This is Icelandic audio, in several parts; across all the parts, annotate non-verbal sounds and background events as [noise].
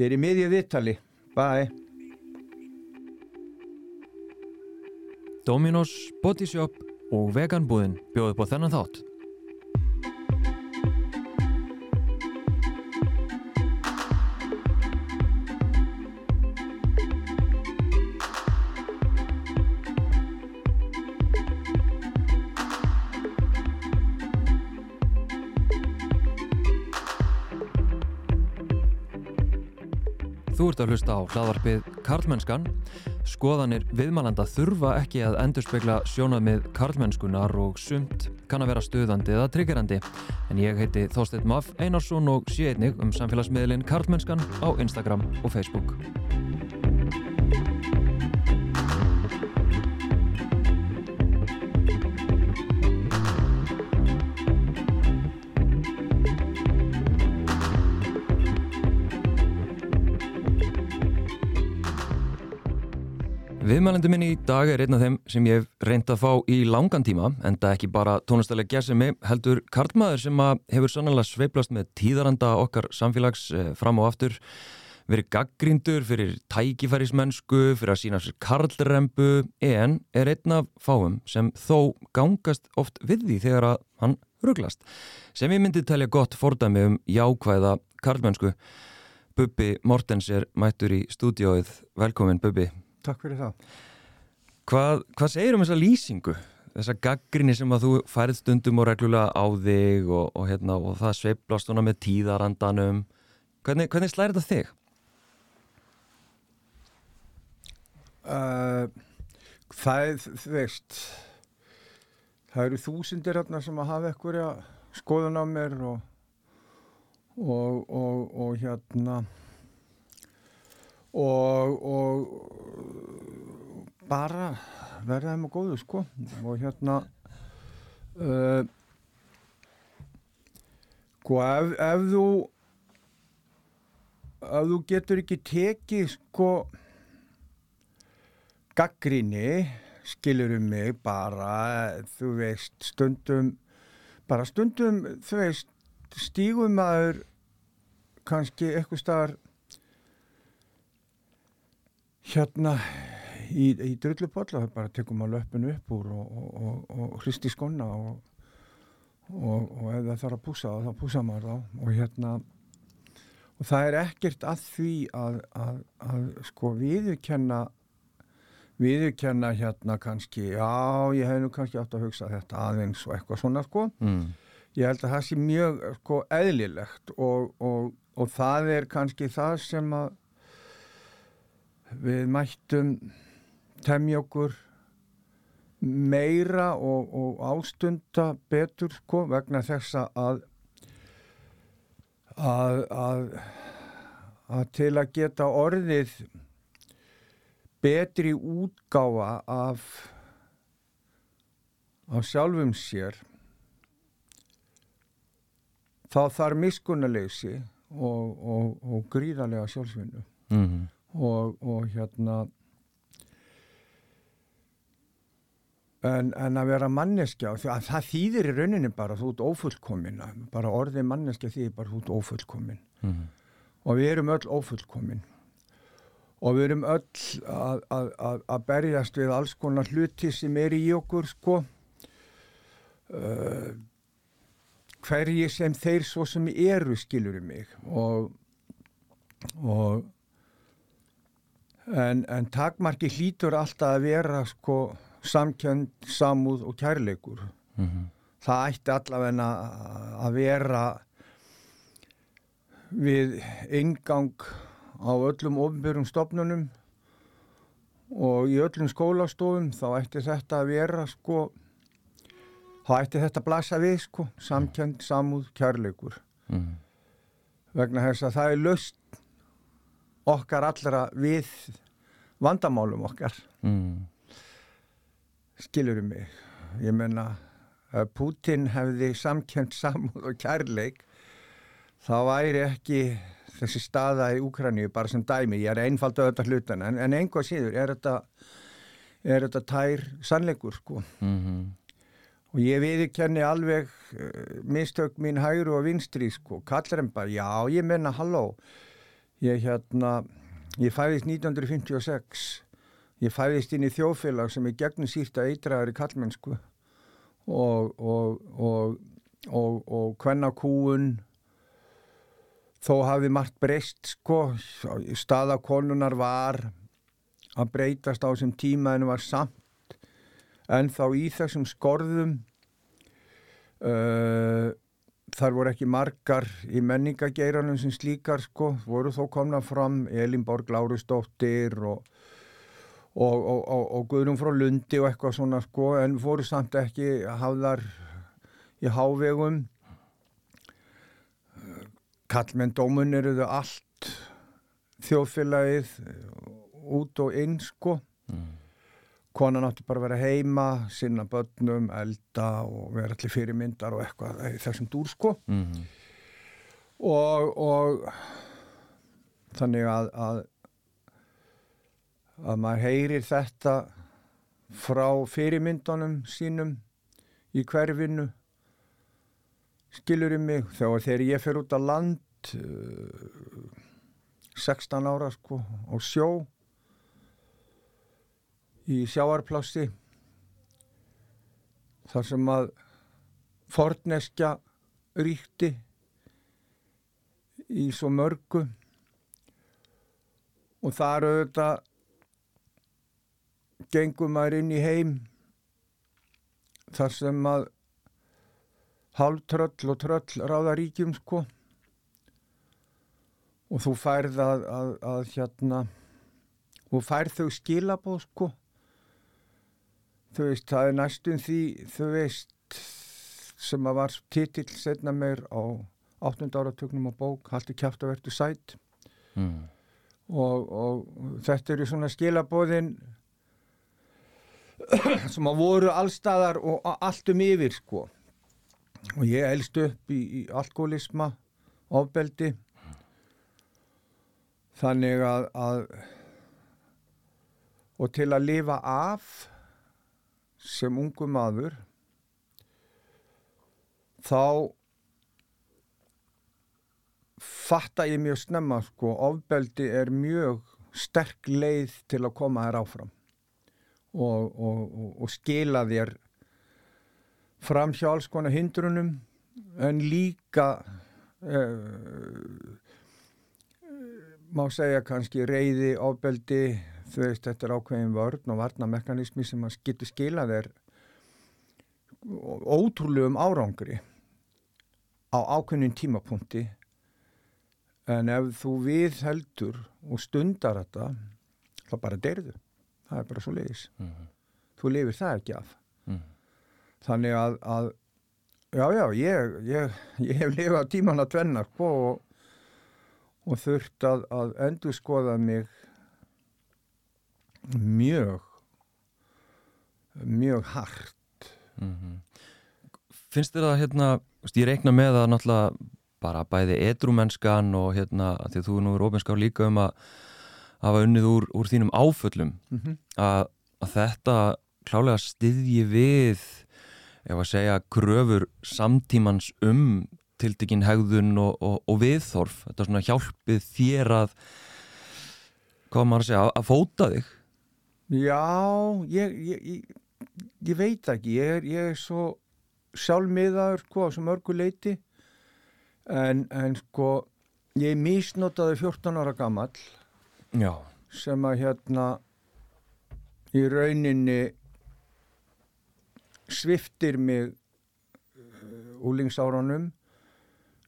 Ég er í miðju viðtali. Bye. Dominos, Bodyshop og Veganbúðin bjóðu på þennan þátt. Ert að hlusta á hlaðvarpið Karlmennskan. Skoðanir viðmælanda þurfa ekki að endurspegla sjónað karlmennskunar og sumt kann að vera stuðandi eða triggerandi. En ég heiti Þorstedt Maff Einarsson og sé einnig um samfélagsmiðlinn Karlmennskan á Instagram og Facebook. Viðmælendur minn í dag er einn af þeim sem ég hef reynd að fá í langan tíma en það ekki bara tónlistalega gesimi heldur karlmaður sem hefur sannlega sveiplast með tíðaranda okkar samfélags eh, fram og aftur verið gaggrindur fyrir tækifærismennsku, fyrir að sína sér karlrembu en er einn af fáum sem þó gangast oft við því þegar að hann rugglast. Sem ég myndi telja gott fordæmi um jákvæða karlmennsku. Bubbi Mortens er mættur í stúdióið. Velkomin Bubbi. Takk fyrir það. Hvað, hvað segir um þessa lýsingu? Þessa gaggrinni sem að þú færið stundum og reglulega á þig og, og, hérna, og það sveiblast með tíðarandanum. Hvernig, hvernig slæri þetta þig? Uh, það er, þú veist, það eru þúsindir hérna sem að hafa ekkurja skoðun á mér og, og, og, og hérna og, og bara verða þeim á góðu sko. Og hérna uh, sko ef, ef þú ef þú getur ekki tekið sko gaggrinni skilur um mig bara þú veist stundum bara stundum þú veist stígum maður kannski eitthvað starf hérna í, í drullupolla bara tekum maður löpun upp úr og, og, og, og hristi skonna og ef það þarf að púsa þá púsa maður þá og hérna og það er ekkert að því að, að, að sko viðurkenna viðurkenna hérna kannski já ég hef nú kannski átt að hugsa þetta aðeins og eitthvað svona sko mm. ég held að það sé mjög sko eðlilegt og það er kannski það sem að við mættum temja okkur meira og, og ástunda betur sko vegna þess að að, að að til að geta orðið betri útgáfa af af sjálfum sér þá þarf miskunnaleysi og, og, og gríðarlega sjálfsvinnu. Mm -hmm og, og hérna en, en að vera manneskja það, það þýðir í rauninni bara þú ert ófullkomin bara orðið manneskja þýðir bara þú ert ófullkomin. Mm -hmm. og við erum öll ófullkomin. Og við erum öll að, að, að, að berjast við alls konar hluti sem er í okkur sko. Uh, hverji sem þeir svo sem eru skilur í mig. Og og en, en takmarki hlýtur alltaf að vera sko samkjönd, samúð og kærleikur. Mm -hmm. það ætti allavega að vera við engang á öllum ofnbjörgum stopnunum og í öllum skólastofum þá ætti þetta að vera sko þá ætti þetta að blasa við sko samkjönd, samúð, kærleikur. Mm vegna þess að það er löst okkar allra við vandamálum okkar. Mm. skilurum mig? Ég menna að Putin hefði samkjönd samúð og kærleik þá væri ekki þessi staða í Úkræni bara sem dæmi, ég er einfald að þetta hlutan en, en einhvað síður er þetta er þetta tær sannleikur sko. Mm -hmm. og ég viðkenni alveg uh, mistök mín hægru og vinstri sko, kallar en bara já, ég menna halló ég hérna ég fæðist 1956 ég fæðist inn í þjóðfélag sem er gegnum sísta eitraðar í kallmennsku og og, og, og, og hvenna kúun þó hafi margt breyst sko. Staðakonunar var að breytast á þessum tíma en var samt. En þá í þessum skorðum uh, þar voru ekki margar í menningageiranum sem slíkar sko, voru þó komna fram Elin Borg Lárusdóttir og, og, og, og Guðrum frá Lundi og eitthvað svona sko, en voru samt ekki hafðar í hávegum Kallmenn dómun eru þau allt þjóðfélagið út og inn sko. Konan átti bara að vera heima sinna börnum, elda og vera allir fyrirmyndar og eitthvað þessum dúr sko. Mm -hmm. og, og þannig að, að að maður heyrir þetta frá fyrirmyndunum sínum í hverfinu. Skilur um mig? Þegar ég fer út á land 16 uh, ára sko á sjó í sjáarplásti þar sem að forneskja ríkti í svo mörgu. Og þar auðvitað gengum maður inn í heim þar sem að halv tröll og tröll ráða ríkjum sko. Og þú færð að, að, að hérna þú færð þau skilabóð sko þú veist, það er næstum því, þú veist, sem að var titill setna meir á 8. áratögnum á bók, Haldur kjátt að verðu sætt mm. og, og þetta eru svona skilabóðin [coughs] sem að voru allstaðar og allt um yfir sko og ég elst upp í, í alkoholisma ofbeldi þannig að, að og til að lifa af sem ungu maður þá fatta ég mjög snemma sko, ofbeldi er mjög sterk leið til að koma þér áfram. Og, og, og, og skila þér fram hjá alls konar hindrunum en líka uh, má segja kannski reyði, ofbeldi þú veist, þetta er ákveðin vörn og varnamekanismi sem getur skila þér ótrúlegum árangri á ákveðin tímapunkti en ef þú við heldur og stundar þetta þá bara derðu það er bara svo leiðis mm -hmm. þú lifir það ekki af mm -hmm. þannig að, að já já, ég, ég, ég hef lifað tíman að tvenna sko, og, og þurft að, að endur skoða mig mjög mjög hart mm -hmm. Finnst þér það hérna, ég reikna með að náttúrulega bara bæði edrumennskan og hérna, því að þú nú er ofinskár líka um að hafa unnið úr, úr þínum áföllum mm -hmm. að, að þetta klálega styðji við ef að segja kröfur samtímans um tildekinn hegðun og, og, og viðþorf þetta er svona hjálpið þér að maður að segja, að fóta þig Já, ég, ég, ég, ég veit ekki, ég er svo sjálfmiðaður sko á svo mörgu leiti en, en sko ég misnotaði 14 ára gammal Já. sem að hérna í rauninni sviftir mig uh, úlingsárunum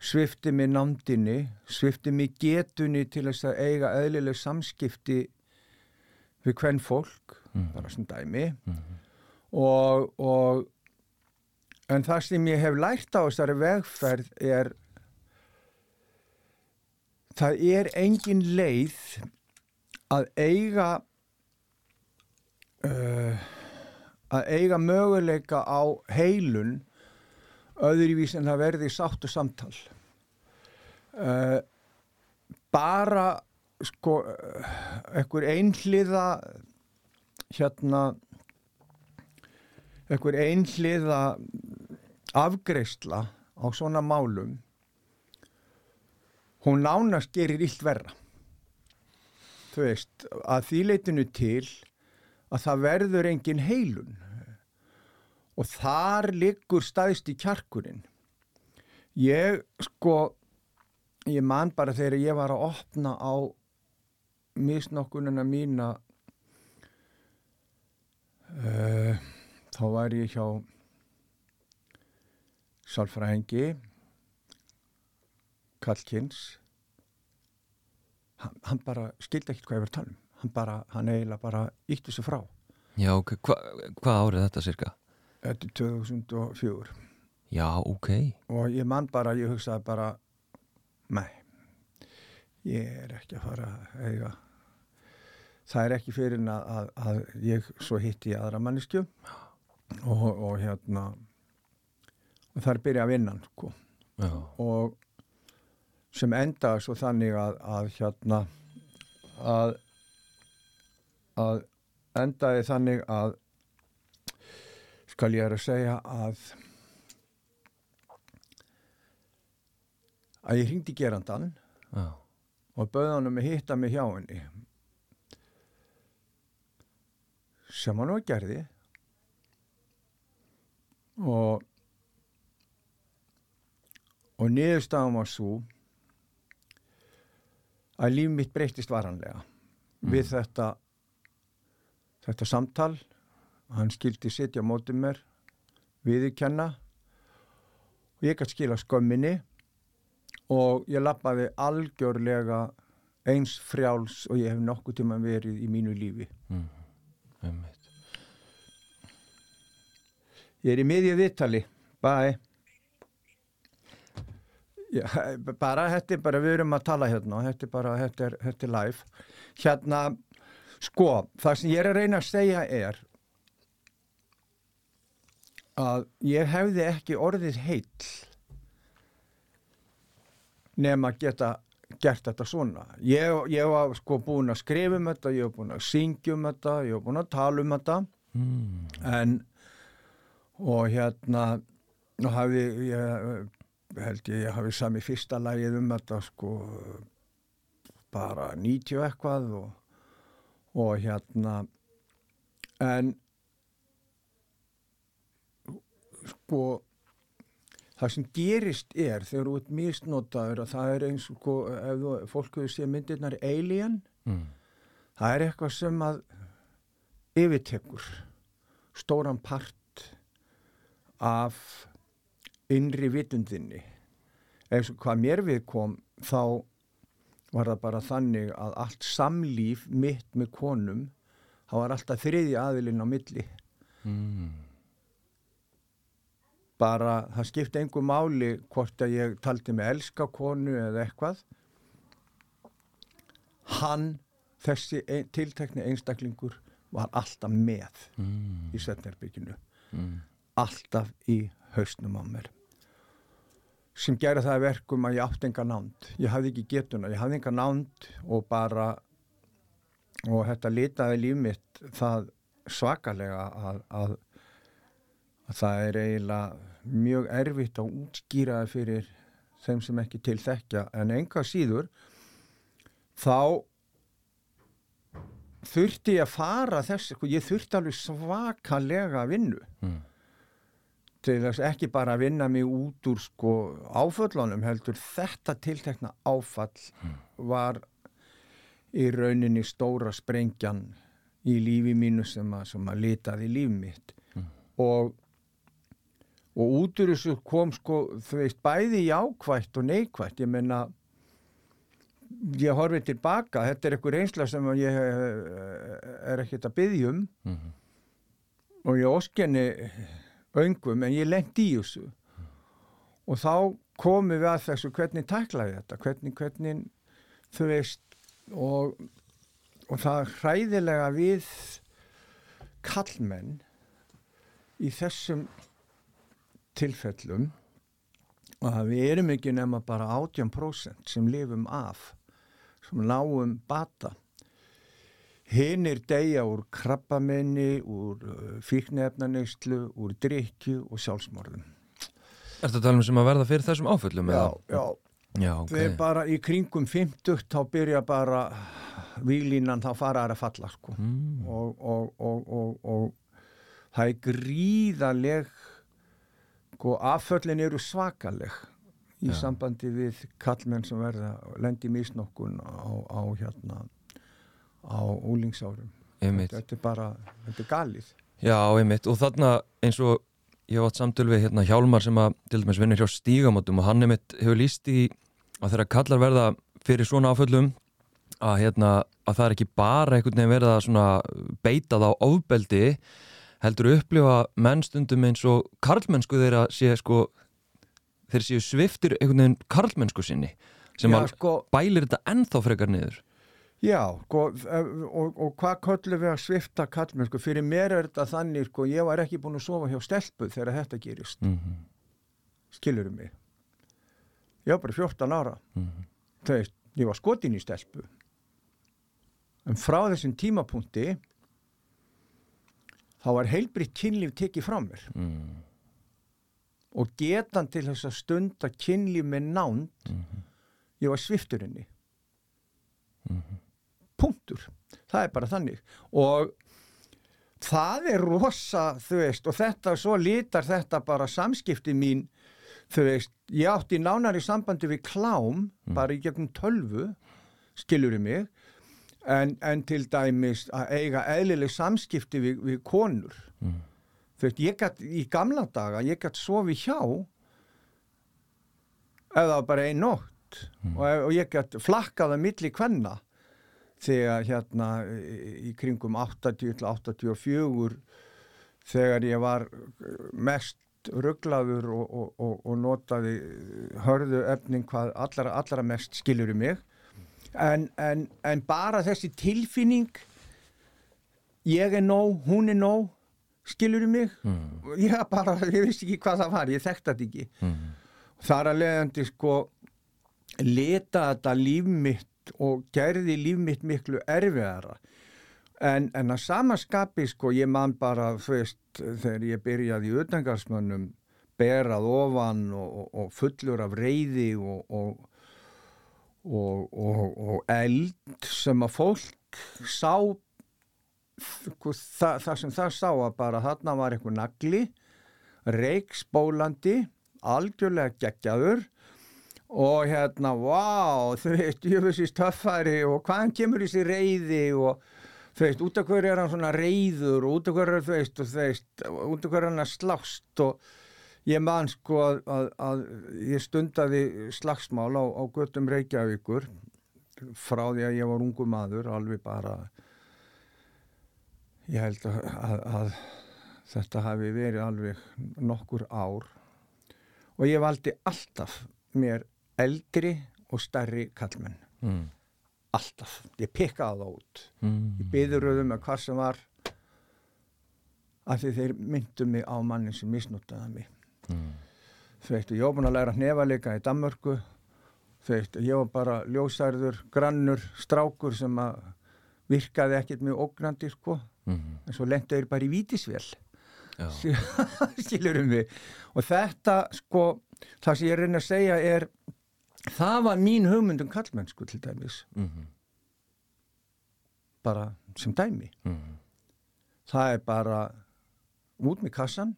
sviftir mig nándinni sviftir mig getunni til þess að eiga eðlileg samskipti við hvern fólk, mm. bara sem dæmi mm. og, og en það sem ég hef lært á þessari vegferð er það er engin leið að eiga uh, að eiga möguleika á heilun öðruvís en það verði sátt og samtal uh, bara sko ekkur einhliða hérna ekkur einhliða afgreysla á svona málum hún nánast gerir illt verra. Þú veist, að því leitinu til að það verður engin heilun. Og þar liggur staðist í kjarkurinn. Ég sko ég man bara þegar ég var að opna á misnokkununa mína uh, þá var ég hjá Sálfræðingi Kallkins hann, hann bara skildi ekkert hvað ég var að tala um. Hann bara, hann eiginlega bara ítti sig frá. Já, ok, hva, hvað árið þetta cirka? Þetta er 2004 Já, ok. Og ég man bara, ég hugsaði bara nei ég er ekki að fara að eiga það er ekki fyrir að, að, að ég svo hitti aðra mannisku og, og hérna og það er byrjað að vinna sko. og sem endaði svo þannig að, að hérna að að endaði þannig að skal ég er að segja að að ég hringdi gerandan Já. Og bauði hann um að hitta mig hjá henni. Sem hann var gerði. Og og niðurstafum var svo að líf mitt breytist varanlega mm. við þetta þetta samtal. Hann skildi sittja á mótið mér viðurkenna. Og ég gæti skila skömminni og ég lappaði algjörlega eins frjáls og ég hef nokkuð tíma verið í mínu lífi mm. Ég er í miðju viðtali bæ bara, þetta er bara, við erum að tala hérna, þetta er bara, þetta er, þetta er live. Hérna, sko, það sem ég er að reyna að segja er að ég hefði ekki orðið heill nefn að geta gert þetta svona. Ég, ég var sko búin að skrifa um þetta, ég var búin að syngja um þetta, ég var búin að tala um þetta, mm. en og hérna, og hafi ég held ég að hafi sami fyrsta lagið um þetta sko bara 90 eitthvað og, og hérna en sko það sem gerist er þegar þú ert misnotaður að það er eins og ef þú, fólk hefur séð myndirnar alien mm. það er eitthvað sem að yfirtekur stóran part af innri vitundinni eins og hvað mér við kom þá var það bara þannig að allt samlíf mitt með konum þá var alltaf þriði aðilinn á milli mm. Bara það skipti einhver máli hvort að ég taldi með elska konu eða eitthvað. Hann þessi ein, tiltekni einstaklingur var alltaf með mm. í Setnerbygginu mm. alltaf í hausnum á mér. Sem gera það verkum að ég átti enga nánd. Ég hafði ekki getuna, ég hafði enga nánd og bara og þetta litaði líf mitt það svakalega að, að, að það er eiginlega mjög erfitt að útskýra fyrir þeim sem ekki til þekkja en enga síður þá þurfti ég að fara þess, sko, ég þurfti alveg svakalega vinnu mm til þess ekki bara að vinna mig út úr sko áföllunum heldur þetta tiltekna áfall mm. var í rauninni stóra sprengjan í lífi mínu sem að, sem að litaði líf mitt mm. og og út úr þessu kom sko þú veist bæði jákvægt og neykvægt ég menna ég horfið tilbaka, þetta er einhver einsla sem ég er ekkert að byggjum mm -hmm. og ég óskenni öngum en ég lendi í þessu. Og þá komum við að þessu hvernig tæklaði þetta? Hvernig, hvernig þú veist og, og það hræðilega við kallmenn í þessum tilfellum að við erum ekki nema bara 18% sem lifum af sem náum bata Hinn er degja úr krabbamenni, úr uh, fíknefnaneyslu, úr drikju og sjálfsmorðum. Er þetta talum sem að verða fyrir þessum áföllum? Já, já. já okay. Er bara í kringum 50 þá byrja bara výlínan þá fara að falla sko. mm. og, og, og, og, og það er gríðaleg sko, afföllin eru svakaleg í Já. sambandi við kallmenn sem verða lendi misnokkun á, á hérna á úlingsárum einmitt. þetta er bara, þetta er galið Já, einmitt, og þarna eins og ég hef átt samtöl við hérna Hjálmar sem að til dæmis vinnur hjá stígamótum og hann einmitt hefur líst í að þeirra kallar verða fyrir svona áföllum að hérna að það er ekki bara einhvern veginn verið að svona beita það á ofbeldi heldur upplifa mennstundum eins og karlmennsku þeirra sé sko þeir séu sviftir einhvern veginn karlmennsku sinni sem Já, sko, bælir þetta ennþá frekar niður Já, sko, og, og hvað köllum við að svifta kallmenn, sko, fyrir mér er þetta þannig, sko, ég var ekki búin að sofa hjá stelpu þegar þetta gerist, mm -hmm. skilurum mig. Ég var bara 14 ára, Mhm. það veist, ég var skotin í stelpu. En frá þessum tímapunkti, þá var heilbritt kynlíf tekið frá mér mm og getan til þess að stunda kynlíf með nánd, -hmm. ég var sviftur henni. Mhm. punktur, það er bara þannig og það er rosa, þú veist og þetta, svo lítar þetta bara samskipti mín, þú veist ég átti nánari sambandi við klám bara í gegnum tölvu skilur mig en, en til dæmis að eiga eðlileg samskipti við, við konur. Mm. þú veist, ég gætt í gamla daga, ég gætt sofi hjá eða bara ein nótt. Og, og ég gætt flakkað að milli kvenna þegar hérna í, kringum 80-84 þegar ég var mest rugglaður og, og, og, og notaði hörðu efning hvað allra, allra mest skilur í mig en, en, en bara þessi tilfinning ég er nóg, hún er nóg skilur í mig Mm. ég bara, ég vissi ekki hvað það var ég þekkti þetta ekki Mm. þar að leiðandi sko leta þetta líf mitt og gerði líf mitt miklu erfiðara en, en að samaskapi sko ég man bara veist þegar ég byrjaði í utangarsmönnum berað ofan og, og, og fullur af reyði og, og, og, og eld sem að fólk sá það, það sem það sá að bara þarna var eitthvað nagli reikspólandi algjörlega geggjaður og hérna, vá, veist, ég veist í stöffari og hvaðan kemur þessi reyði og þú veist, út af hverju er hann svona reyður og út af hverju, þú veist, og þú veist, út af hverju er hann að slást og ég man sko að, að, að ég stundaði slagsmál á, á göttum Reykjavíkur frá því að ég var ungu maður, alveg bara, ég held að, að, þetta hafi verið alveg nokkur ár og ég valdi alltaf mér eldri og stærri kallmenn. Mm. Alltaf. Ég pikkaði það út. Mm. Ég byðuröðum með hvað sem var af því þeir myndu mig á manni sem misnútaði mig. Mm. Þú veit, ég var búin að læra hnefalega í Danmörku. Þú veit, ég var bara ljósærður, grannur, strákur sem að virkaði ekkert mjög ógnandi, sko. Mm. En svo lendu þeir bara í vítisvél. Já. [laughs] skilurum við og þetta sko það sem ég reyna að segja er það var mín hugmynd um kallmennsku til dæmis Mm. bara sem dæmi Mm. það er bara út með kassan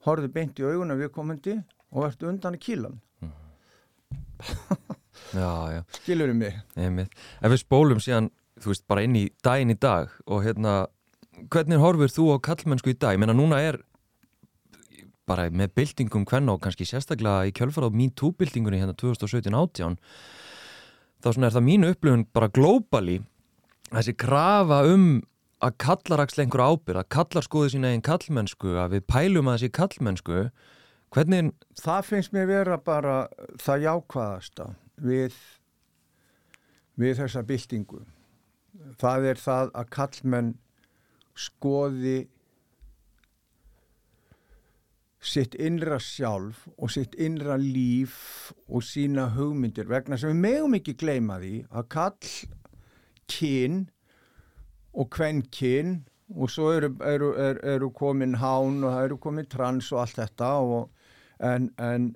Mm. horfðu beint í auguna viðkomandi og ertu undan í kílan Já, já, skilurum við einmitt. Ef við spólum síðan, veist, bara inn í daginn í dag og hérna, hvernig horfur þú á kallmennsku í dag? Ég meina, núna er bara með byltingum hvenna og kannski sérstaklega í kjölfara á MeToo-byltingunni hérna 2017-18 þá er það mínu upplifun bara globally þessi krafa um að kallar axla einhverja ábyrð, að kallar skoði sína einn kallmennsku, að við pælum að þessi kallmennsku hvernig, það finnst mér vera bara það jákvæðasta við við þessa byltingu. Það er það að kallmenn skoði sitt innra sjálf og sitt innra líf og sína hugmyndir vegna sem við megum ekki gleyma því að kall kyn og hvern kyn og svo eru, eru, eru, eru komin hán og það eru komin trans og allt þetta og, en, en,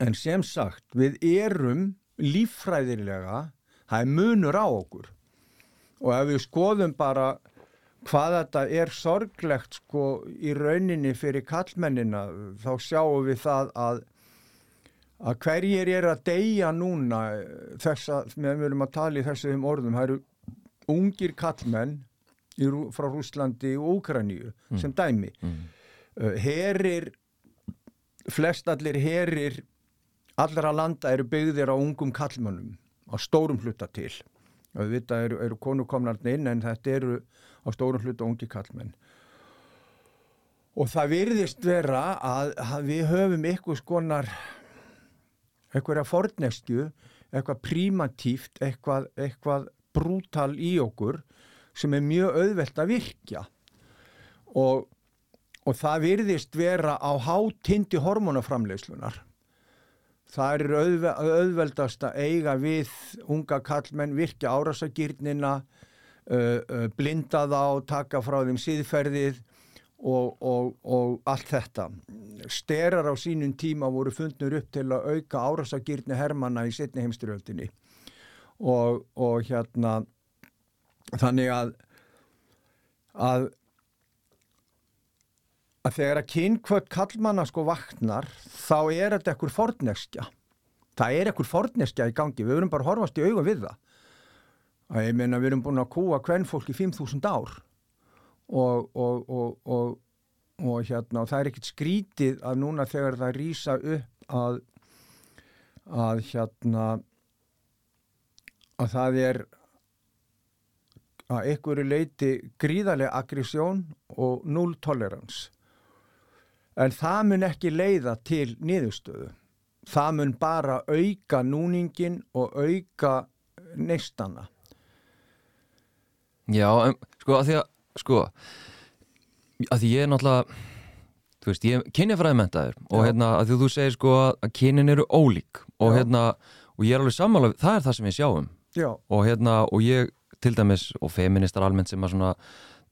en sem sagt við erum líffræðilega það er munur á okkur. Og ef við skoðum bara hvað þetta er sorglegt sko í rauninni fyrir kallmennina þá sjáum við það að að hverjir er að deyja núna þess að, við erum að tala í þessum orðum, það eru ungir kallmenn frá Rúslandi og Úkraníu mm. sem dæmi mm. uh, herir flestallir herir allra landa eru byggðir á ungum kallmennum á stórum hluta til við vita eru, eru konukomnarni inn en þetta eru á stórum hluta ungi kallmenn og það virðist vera að, að við höfum eitthvað skonar eitthvað fornestju, eitthvað primatíft, eitthvað, eitthvað brútal í okkur sem er mjög auðvelt að virkja. Og, og það virðist vera á hátindi hormonaframleyslunar. Það er auðve, auðveldast að eiga við unga kallmenn, virkja árasagýrnina, uh, blinda þá, taka frá þeim síðferðið og, og, og allt þetta. Sterar á sínum tíma voru fundnur upp til að auka árasagýrni hermanna í setni heimstyrjöldinni og, og hérna þannig að að að þegar að kynkvöld kallmanna sko vaknar þá er þetta ekkur forneskja. Það er ekkur forneskja í gangi. Við verum bara að horfast í auga við það. Að ég meina við erum búin að kúa hvern fólk í 5.000 ár og, og, og, og hérna, það er ekkert skrítið að núna þegar það rýsa upp að að hérna að það er að einhverju leiti gríðarlega aggressjón og null tolerans en það mun ekki leiða til niðurstöðu það mun bara auka núningin og auka neistana Já, en, sko að því að sko að því ég er náttúrulega þú veist, ég er kynjafræði mentaður og hérna að því þú segir sko að kynin eru ólík og Já. hérna og ég er alveg sammála, það er það sem ég sjáum Já. Og hérna og ég til dæmis og feministar almennt sem að svona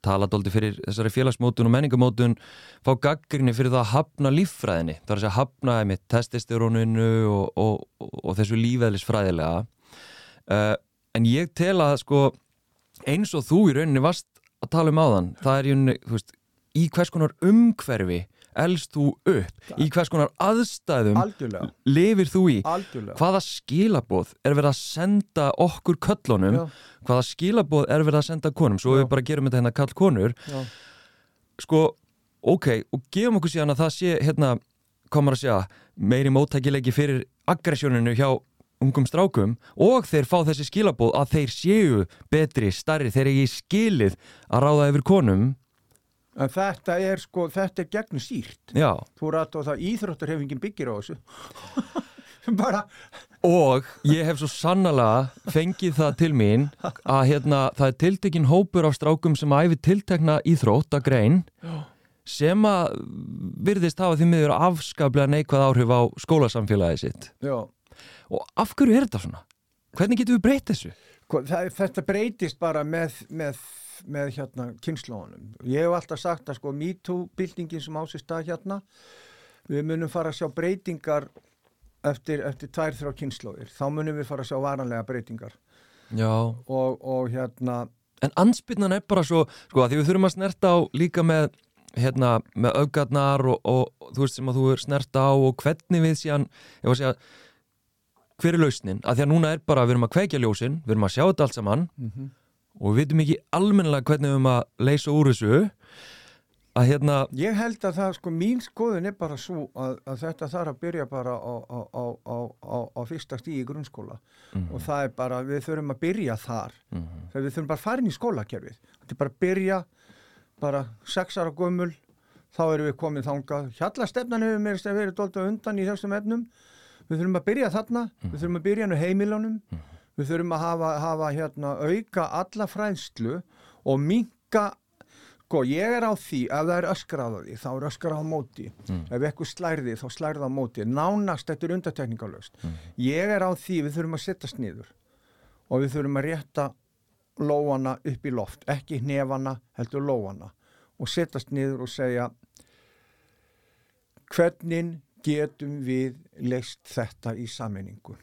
tala doldi fyrir þessari félagsmótun og menningamótun fá gaggrinni fyrir það að hafna líffræðinni, það er að hafna með testisteróninu og, og, og, og þessu lífæðlisfræðilega uh, en ég tel að sko eins og þú í rauninni varst að tala um áðan, það er í rauninni, þú veist í hvers konar umhverfi elst þú upp, í hvers konar aðstæðum Algjörlega. lifir þú í Algjörlega. hvaða skilaboð er verið að senda okkur köllunum Já. hvaða skilaboð er verið að senda konum svo Já. við bara gerum þetta hérna kall konur Já. sko, ok og gefum okkur síðan að það sé hérna, komar að segja, meiri móttækilegi fyrir aggressjóninu hjá ungum strákum og þeir fá þessi skilaboð að þeir séu betri, starri, þeir eru í skilið að ráða yfir konum En þetta er sko, þetta er gegnum sírt. Já. Þú rætt á það íþróttarhefingin byggir á þessu. [laughs] Bara. Og ég hef svo sannlega fengið það til mín að hérna, það er tiltekinn hópur af strákum sem æfi tiltekna íþrótt að grein sem að virðist hafa því miður afskaplega neikvæð áhrif á skólasamfélagið sitt. Já. Og af hverju er þetta svona? Hvernig getur við breytið þessu? Sko, það, þetta breytist bara með, með með hérna kynnslónum. Ég hef alltaf sagt að sko MeToo-bildingin sem ásist að hérna, við munum fara að sjá breytingar eftir, eftir tvær þrjá kynnslóðir. Þá munum við fara að sjá varanlega breytingar. Já. Og, og hérna... En ansbyrnan er bara svo, sko að því við þurfum að snerta á líka með hérna með augarnar og, og, og þú veist sem að þú er snerta á og hvernig við síðan, ég var að segja hver er lausnin, að því að núna er bara við erum að kveikja ljósin, við erum að sjá þetta allt saman mm -hmm og við veitum ekki almennilega hvernig við erum að leysa úr þessu að hérna Ég held að það, sko, mín skoðun er bara svo að, að þetta þarf að byrja bara á, á, á, á fyrsta stíi í grunnskóla. Mm -hmm. og það er bara, við þurfum að byrja þar. Mm -hmm. þegar við þurfum bara að fara inn í skólakerfið. Þetta er bara að byrja bara sexar á gömul þá erum við komið þangað. Hjallastefnan hefur mér verið doldið undan í þessum efnum. Við þurfum að byrja þarna. Mm -hmm. við þurfum að byrja nú heimilunum við þurfum að hafa, hafa hérna, auka alla frænslu og minka sko ég er á því ef það er öskrað á því þá er öskrað á móti mm. ef eitthvað slærði þá slærði á móti nánast þetta er undartekningalöst mm. ég er á því við þurfum að sittast niður og við þurfum að rétta lóana upp í loft ekki hnefana heldur lóana og sittast niður og segja hvernig getum við leist þetta í sammenningu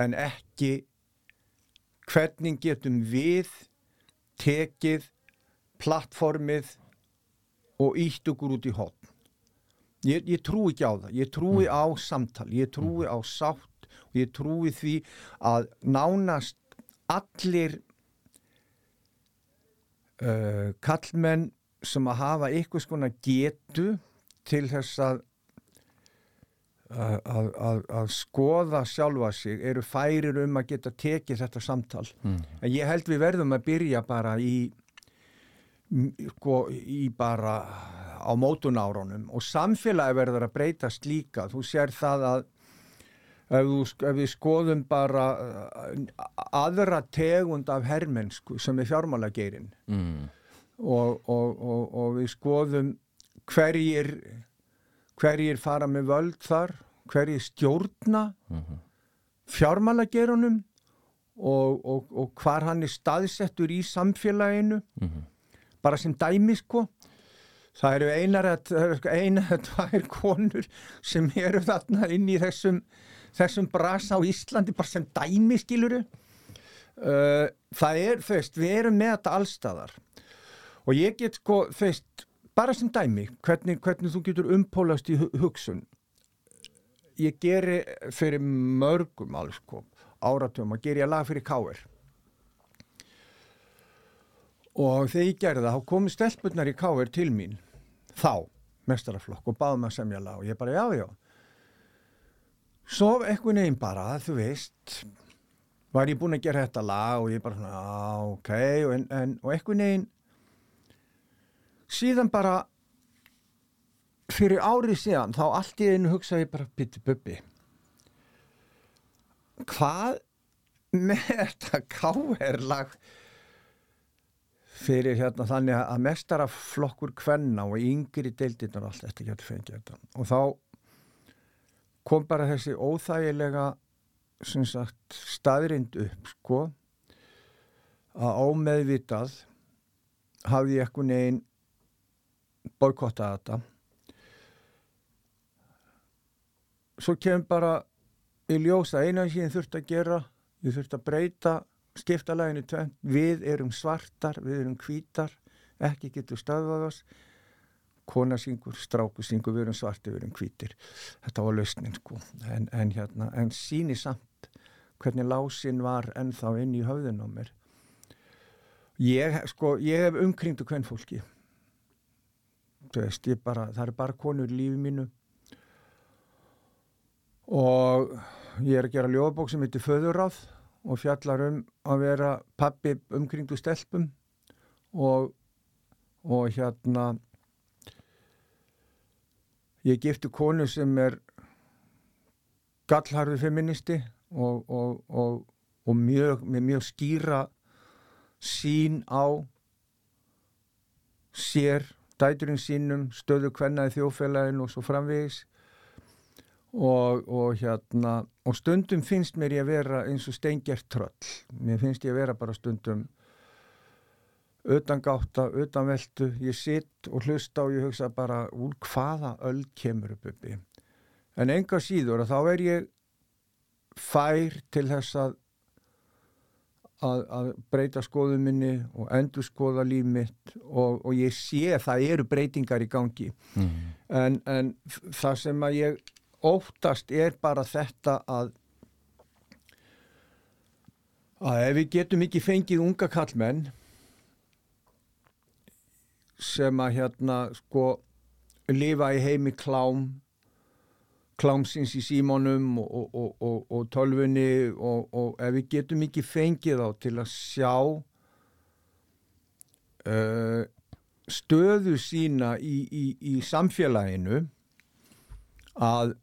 en ekki hvernig getum við tekið plattformið og ítt okkur út í hotn ég, ég trúi ekki á það. Ég trúi á samtal, ég trúi á sátt og ég trúi því að nánast allir uh, kallmenn sem að hafa eitthvað skona getu til þess að að, að, að skoða sjálfa sig eru færir um að geta tekið þetta samtal mm. en ég held við verðum að byrja bara í sko, í bara á mótunárunum og samfélagi verður að breytast líka þú sér það að ef, þú, ef við skoðum bara aðra tegund af herrmennsku sem er fjármálageirinn mm. og, og, og, og við skoðum hverjir hverjir fara með völd þar hverjir stjórna mm -hmm. fjármálagerunum og, og, og hvar hann er staðsettur í samfélaginu mm -hmm. bara sem dæmi sko það eru einar eða tvær konur sem eru þarna inn í þessum þessum brasa á Íslandi bara sem dæmi skiluru uh, það er, þú veist, við erum með þetta allstæðar og ég get sko, þú veist bara sem dæmi, hvernig, hvernig þú getur umpólast í hugsun. Ég geri fyrir mörgum alls sko, áratjóma, ger ég lag fyrir káir og þegar ég gerði það þá komi stelpunar í káir til mín þá, mestaraflokk og báði maður semja lag og ég bara já já. Svo eitthvað nefn bara, þú veist var ég búin að gera þetta lag og ég bara svona, ok en, en, og eitthvað nefn síðan bara fyrir árið síðan þá allt í einu hugsaði bara bitti bubbi hvað með þetta káherlag fyrir hérna þannig að mestara flokkur kvenna og yngri deildirnar allt þetta getur fengið þetta? Og þá kom bara þessi óþægilega sagt, staðrind upp sko að ámeðvitað hafði ég ekkun einn boykottað þetta. Svo kemur bara í ljósa eina sem ég þurft að gera ég þurft að breyta skiptalæginu tvenn við erum svartar, við erum hvítar ekki getur stöðvað oss. Kona syngur, stráku syngur við erum svartir, við erum hvítir. Þetta var lausnin sko. En, en, hérna, en síni samt hvernig lásin var ennþá inn í höfðun á mér. Ég, sko, ég hef umkringdu hvern fólki veist, bara, það er bara konur í lífi mínu. Og ég er að gera ljóðbók sem heitir Föðuráð og fjallar um að vera pappi umkringdu stelpum og, og hérna ég gifti konu sem er gallharfi feministi og, og, og mjög, með mjög skýra sín á sér dæturinn sínum, stöðu kvennaði þjófélagin og svo framvegis. Og, og hérna og stundum finnst mér ég að vera eins og steingert tröll. Mér finnst ég að vera bara stundum utan gáta, utan veldu ég sitt og hlusta og ég hugsa bara úr hvaða öll kemur upp uppi en enga síður að þá er ég fær til þess að að, að breyta skoðu minni og endur skoða líf mitt og, og ég sé að það eru breytingar í gangi mm. en, en það sem að ég óttast er bara þetta að að ef við getum ekki fengið unga kallmenn sem að hérna sko lifa í heimi klám klámsins í símónum og, og, og, og tölfunni og ef við getum ekki fengið á til að sjá uh, stöðu sína í, í, í samfélaginu að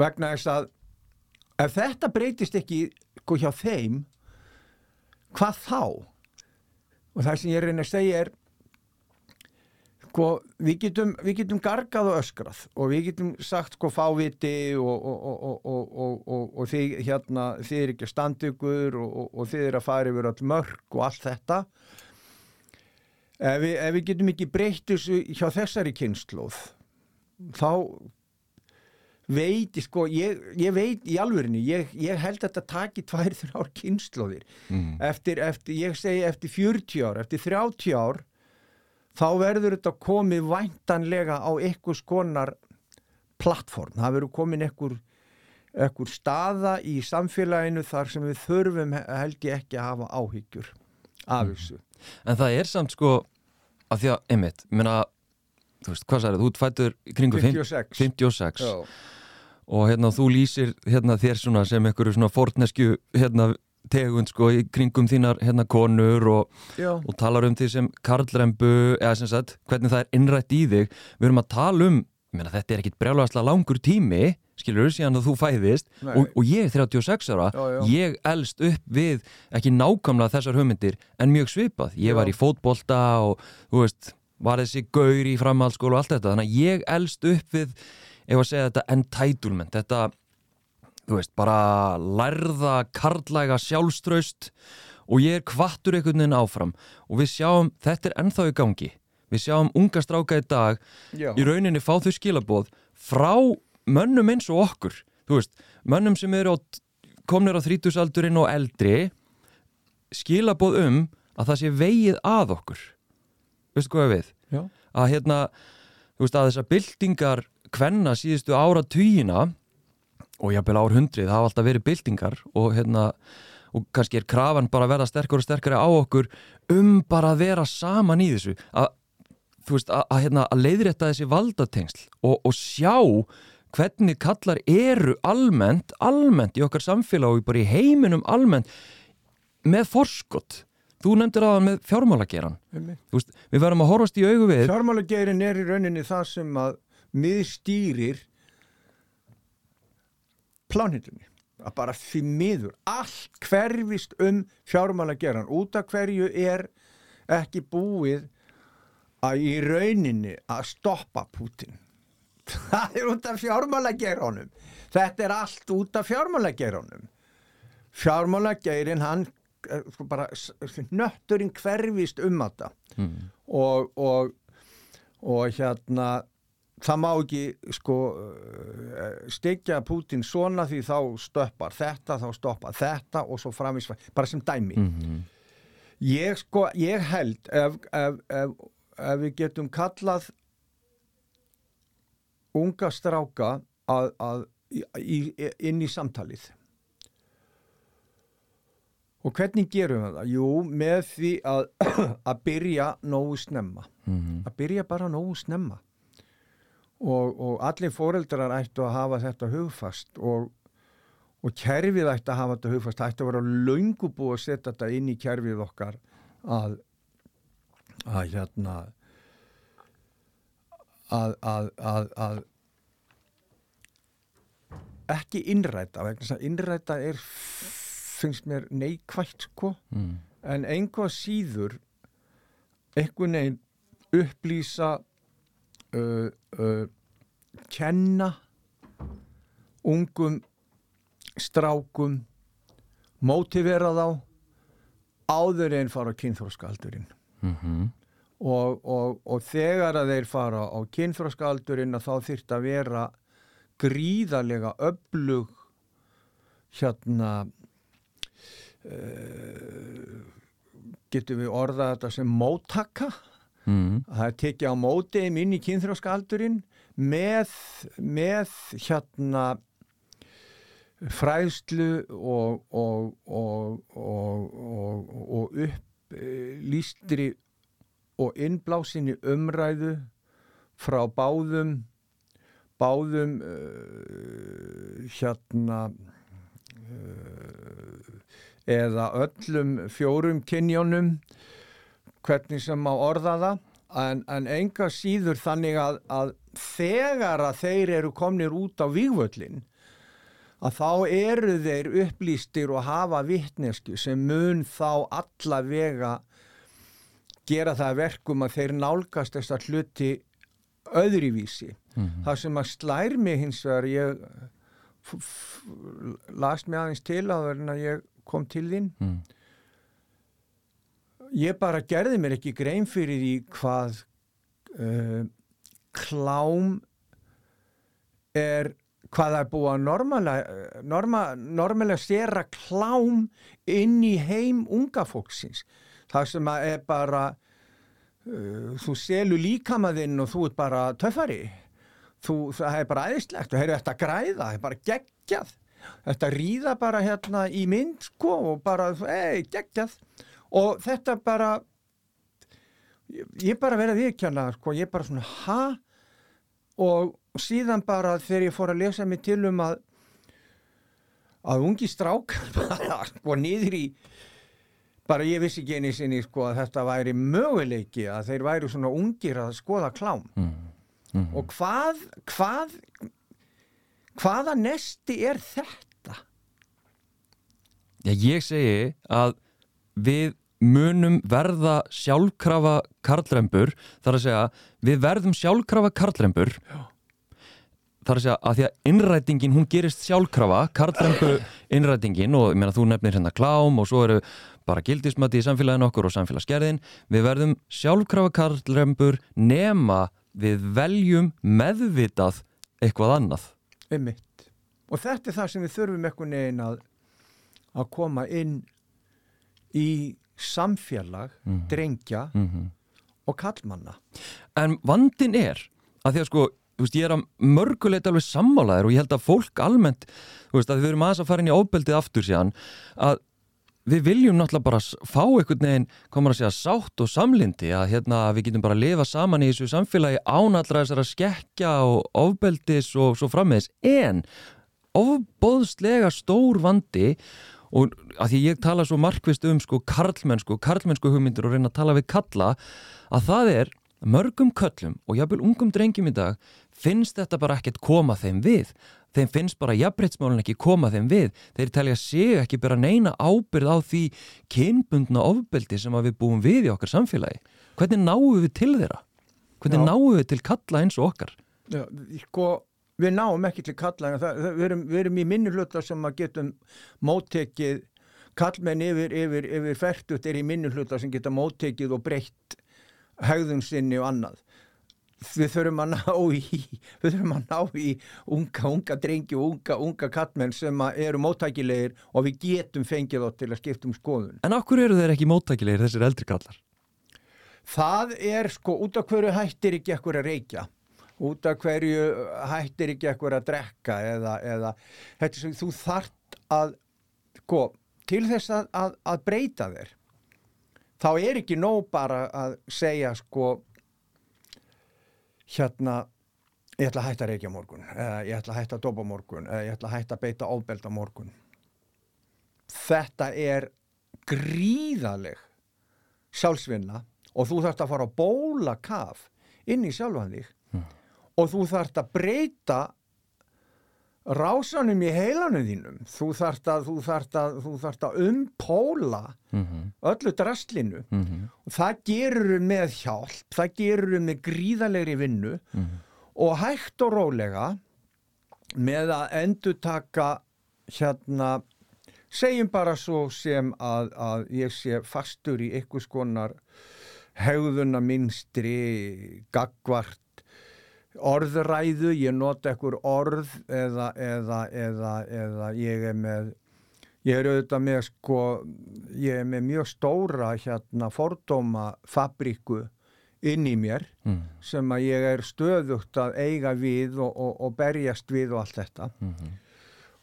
vegna þess að ef þetta breytist ekki sko hjá þeim hvað þá? Og það sem ég reyna að segja er sko við getum, við getum gargað og öskrað og við getum sagt sko fáviti og, og, og, og þið hérna þið er ekki ykkur og þið er að fara yfir all mörg og allt þetta ef við, ef við getum ekki breytt þessu hjá þessari kynnslóð þá veit, sko, ég, ég veit í alvörinni, ég, ég held að þetta taki tvær, þrjár kynnslóðir mm. eftir, eftir, ég segi eftir 40 ár, eftir 30 ár þá verður þetta komið væntanlega á einhvers konar plattform, það verður komin einhver, einhver staða í samfélaginu þar sem við þurfum held ég ekki að hafa áhyggjur af þessu. En það er samt sko að því að, einmitt, menna þú veist, hvað sæður, þú fættur kringu 56. 56 Já. og hérna þú lýsir hérna þér svona sem einhverju svona forneskju hérna tegund sko í kringum þínar hérna konur og, og talar um því sem karlrembu eða sem sagt hvernig það er innrætt í þig. Við erum að tala um, ég meina þetta er ekkit brjálæðslega langur tími, skilur síðan að þú fæðist. Og, og ég er 36 ára. Já, já. ég elst upp við ekki nákvæmlega þessar hugmyndir en mjög svipað, ég Já. var í fótbolta og þú veist, var þessi gaur í framhaldsskóla og allt þetta, þannig að ég elst upp við, ef að segja þetta entitlement, þetta þú veist, bara lærða karlæga sjálfströst og ég er kvattur einhvern veginn áfram og við sjáum, þetta er ennþá í gangi við sjáum unga stráka í dag Já. í rauninni fá þau skilaboð frá mönnum eins og okkur þú veist, mönnum sem eru komnir á þrítusaldurinn og eldri skilaboð um að það sé vegið að okkur veistu hvað við? Já. að hérna, þú veist að þessar byltingar kvenna síðustu ára týjina og jafnvel ár hundrið það hafa alltaf verið byltingar og hérna og kannski er krafan bara að verða sterkar og sterkari á okkur um bara að vera saman í þessu. Að, veist, að, að, hérna, að leiðrétta þessi valdatengsl og, og sjá hvernig kallar eru almennt, almennt í okkar samfélag og bara í heiminum almennt með forskott þú nefndir aðan með fjármálageran við verðum að horfast í augu við Fjármálageirin er í rauninni það sem að miðstýrir plánhildinni að bara því miður allt hverfist um fjármálageiran út af hverju er ekki búið að í rauninni að stoppa Putin [laughs] það er út af fjármálageiranum. Þetta er allt út af fjármálageiranum. Fjármálageirin hann eh, sko bara nötturinn hverfist um þetta. Mm. og, og, og hérna það má ekki sko eh, stekja Putin svona því þá stöppar þetta, þá stoppar þetta og svo framins, bara sem dæmi. Mm ég sko, ég held ef, ef, ef, ef við getum kallað unga stráka að, að, í, inn í samtalið. Og hvernig gerum við það? Jú, með því að, [clears throat] að byrja nógu snemma. -hmm. að byrja bara nógu snemma og, og allir foreldrar ættu að hafa þetta hugfast og, og kerfið ættu að hafa þetta hugfast það ættu að vera löngu búið að setja þetta inn í kerfið okkar að að hérna að, að, að, að ekki innræta vegna þess að innræta er finnst mér neikvægt sko mm. en einhvað síður einhvern veginn upplýsa uh, uh, kenna ungum strákum mótivera þá áður en fara á kynþróskaldurinn Mm og, og, og þegar að þeir fara á kynþróskaldurinn þá þyrft að vera gríðarlega öflug hérna uh, getum við orðað þetta sem móttaka Mm. að það er tekið á móti þeim inn í kynþróskaldurinn með, með hérna fræðslu og, og, og, og, upplýstri og innblásinni umræðu frá báðum báðum uh, hérna uh, eða öllum fjórum kynjónum hvernig sem má orða það en, en enga síður þannig að, að þegar að þeir eru komnir út á vígvöllin að þá eru þeir upplýstir og hafa vittnesku sem mun þá alla vega gera það að verkum að þeir nálgast þessar hluti öðrivísi. Mhm. Það sem að slær mig hins vegar, ég las mig aðeins til að verðin að ég kom til þín Mm. Ég bara gerði mér ekki grein fyrir því hvað uh, klám er hvað það er búið að normalæ- norma, klám inn í heim unga fólksins. Það sem að er bara uh, þú selur líkamaðinn og þú ert bara töffari. Þú, það er bara æðislegt. Og heyrðu þetta græða, það er bara geggjað. Þetta ríða bara hérna í mynd sko og bara, ei, geggjað og þetta bara ég, bara verið að viðkjanna sko, ég bara svona, ha? og síðan bara þegar ég fór að lesa mig til um að að ungi strákar [laughs] bara sko niður í bara ég vissi ekki einu sinni sko að þetta væri möguleiki að þeir væri svona ungir að skoða klám mm. og hvað hvað hvaða nesti er þetta? Já, ég segi að við munum verða sjálfkrafa karlrembur þar að segja við verðum sjálfkrafa karlrembur þar að segja að því að innrætingin hún gerist sjálfkrafa karlrembu innrætingin og ég meina þú nefnir hérna klám og svo eru bara gildismati í samfélaginu okkur og samfélagsgerðin við verðum sjálfkrafa karlrembur nema við veljum meðvitað eitthvað annað Einmitt. Og þetta er það sem við þurfum eitthvað neginn að, að koma inn í samfélag, Mhm. drengja mm -hmm. og kallmanna. En vandin er að því að sko, þú veist, ég er að mörguleit alveg sammálaðir og ég held að fólk almennt, þú veist, að við erum aðeins að fara inn í óbeldið aftur síðan, að við viljum náttúrulega bara fá einhvern veginn, komur að segja, sátt og samlindi að hérna við getum bara að lifa saman í þessu samfélagi án allra þessara skekkja og ofbeldis og svo frammeðis, en ofbóðslega stór vandi og að því ég tala svo markvist um sko karlmennsku, karlmennsku hugmyndir og reyna að tala við kalla, að það er mörgum köllum og jafnvel ungum drengjum í dag finnst þetta bara ekkert koma þeim við. Þeim finnst bara jafnbreytsmálun ekki koma þeim við. Þeir telja sig ekki bara neina ábyrð á því kynbundna ofbeldi sem við búum við í okkar samfélagi. Hvernig náum við til þeirra? Hvernig Já. náum við til kalla eins og okkar? Já, sko, við náum ekki til kalla, það, það, við, erum, við erum í minni hluta sem að getum móttekið, kallmenn yfir, yfir, yfir færtut er í minni hluta sem geta móttekið og breytt hegðun sinni og annað. Við þurfum að ná í, [laughs] við þurfum að ná í unga, unga drengi og unga, unga kallmenn sem eru móttækilegir og við getum fengið þá til að skipta um skoðun. en okkur eru þeir ekki móttækilegir þessir eldri kallar Það er sko út af hverju hættir ekki ekkur að reykja út af hverju hættir ekki ekkur að drekka eða, eða sem þú þart að sko, til þess að, að, að breyta þér þá er ekki nóg bara að segja sko hérna ég ætla að hætta að reykja morgun eða ég ætla að hætta að dopa morgun eða ég ætla að hætta að beita ofbelda á morgun. Þetta er gríðaleg sjálfsvinna og þú þarft að fara að bóla kaf inn í sjálfan þig og þú þarft að breyta rásanum í heilanum þínum þú þarft að, þú þarft að, þú þarft að umpóla mm -hmm. öllu drastlinu Mm -hmm. og það gerur með hjálp það gerur með gríðalegri vinnu Mhm. og hægt og rólega með að endurtaka hérna segjum bara svo sem að, að ég sé fastur í einhvers konar hegðuna minnstri gagvart orðræðu, ég nota ekkur orð eða, eða, eða, eða ég er með ég er auðvitað með sko ég er með mjög stóra hérna fordóma fabríku inn í mér Mm sem að ég er stöðugt að eiga við og, og, og berjast við og allt þetta -hmm.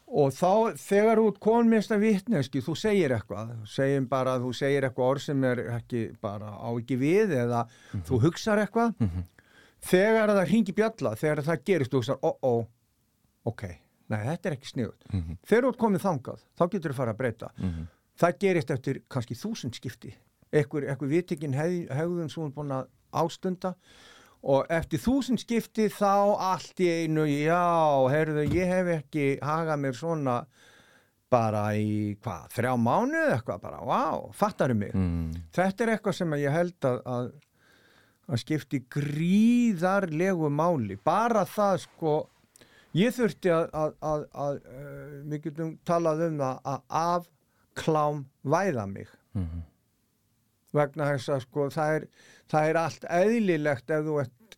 og þá þegar þú kon minnst að vitneski þú segir eitthvað, segjum bara þú segir eitthvað orð sem er ekki bara á ekki við eða þú hugsar eitthvað Mhm. Þegar það ringi bjalla, þegar það gerist þú hugsar, ó, ó, ok nei, þetta er ekki sniðut Mhm. þegar þú ert komið þangað, þá getur þú fara að breyta Mhm. það gerist eftir kannski þúsund skipti ekkur, ekkur vitikinn hún er búin að ástunda og eftir þúsund skipti þá allt í einu, já, heyrðu, ég hef ekki hagað mér svona bara í, hvað, þrjá mánu eða eitthvað, bara, vá, fattaru mig Mm. þetta er eitthvað sem ég held að, að, að skipti gríðarlegu máli. Bara það sko ég þurfti að, að, að, að uh, við getum talað um það að afklám væða mig. Mhm. vegna þess að sko það er, það er allt eðlilegt ef þú ert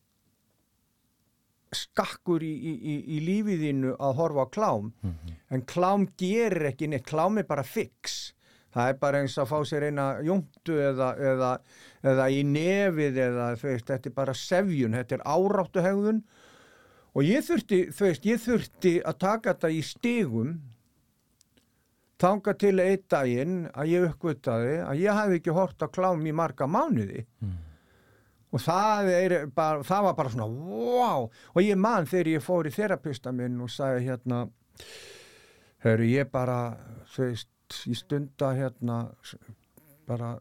skakkur í, í, í, í lífiðinu að horfa á klám. En klám gerir ekki neitt. Klám er bara fix það er bara eins að fá sér eina jóntu eða, eða, eða í nefið eða veist, þetta er bara sevjun, þetta er áráttuhegðun. Og ég þurfti, veist, ég þurfti að taka þetta í stigum þanga til einn daginn að ég uppgötaði að ég hef ekki hort á klám í marga mánuði. Og það, er bara, það var bara svona wow, og ég man þegar ég fór í þerapista minn og sagði hérna hörru ég bara þú veist, ég stunda hérna bara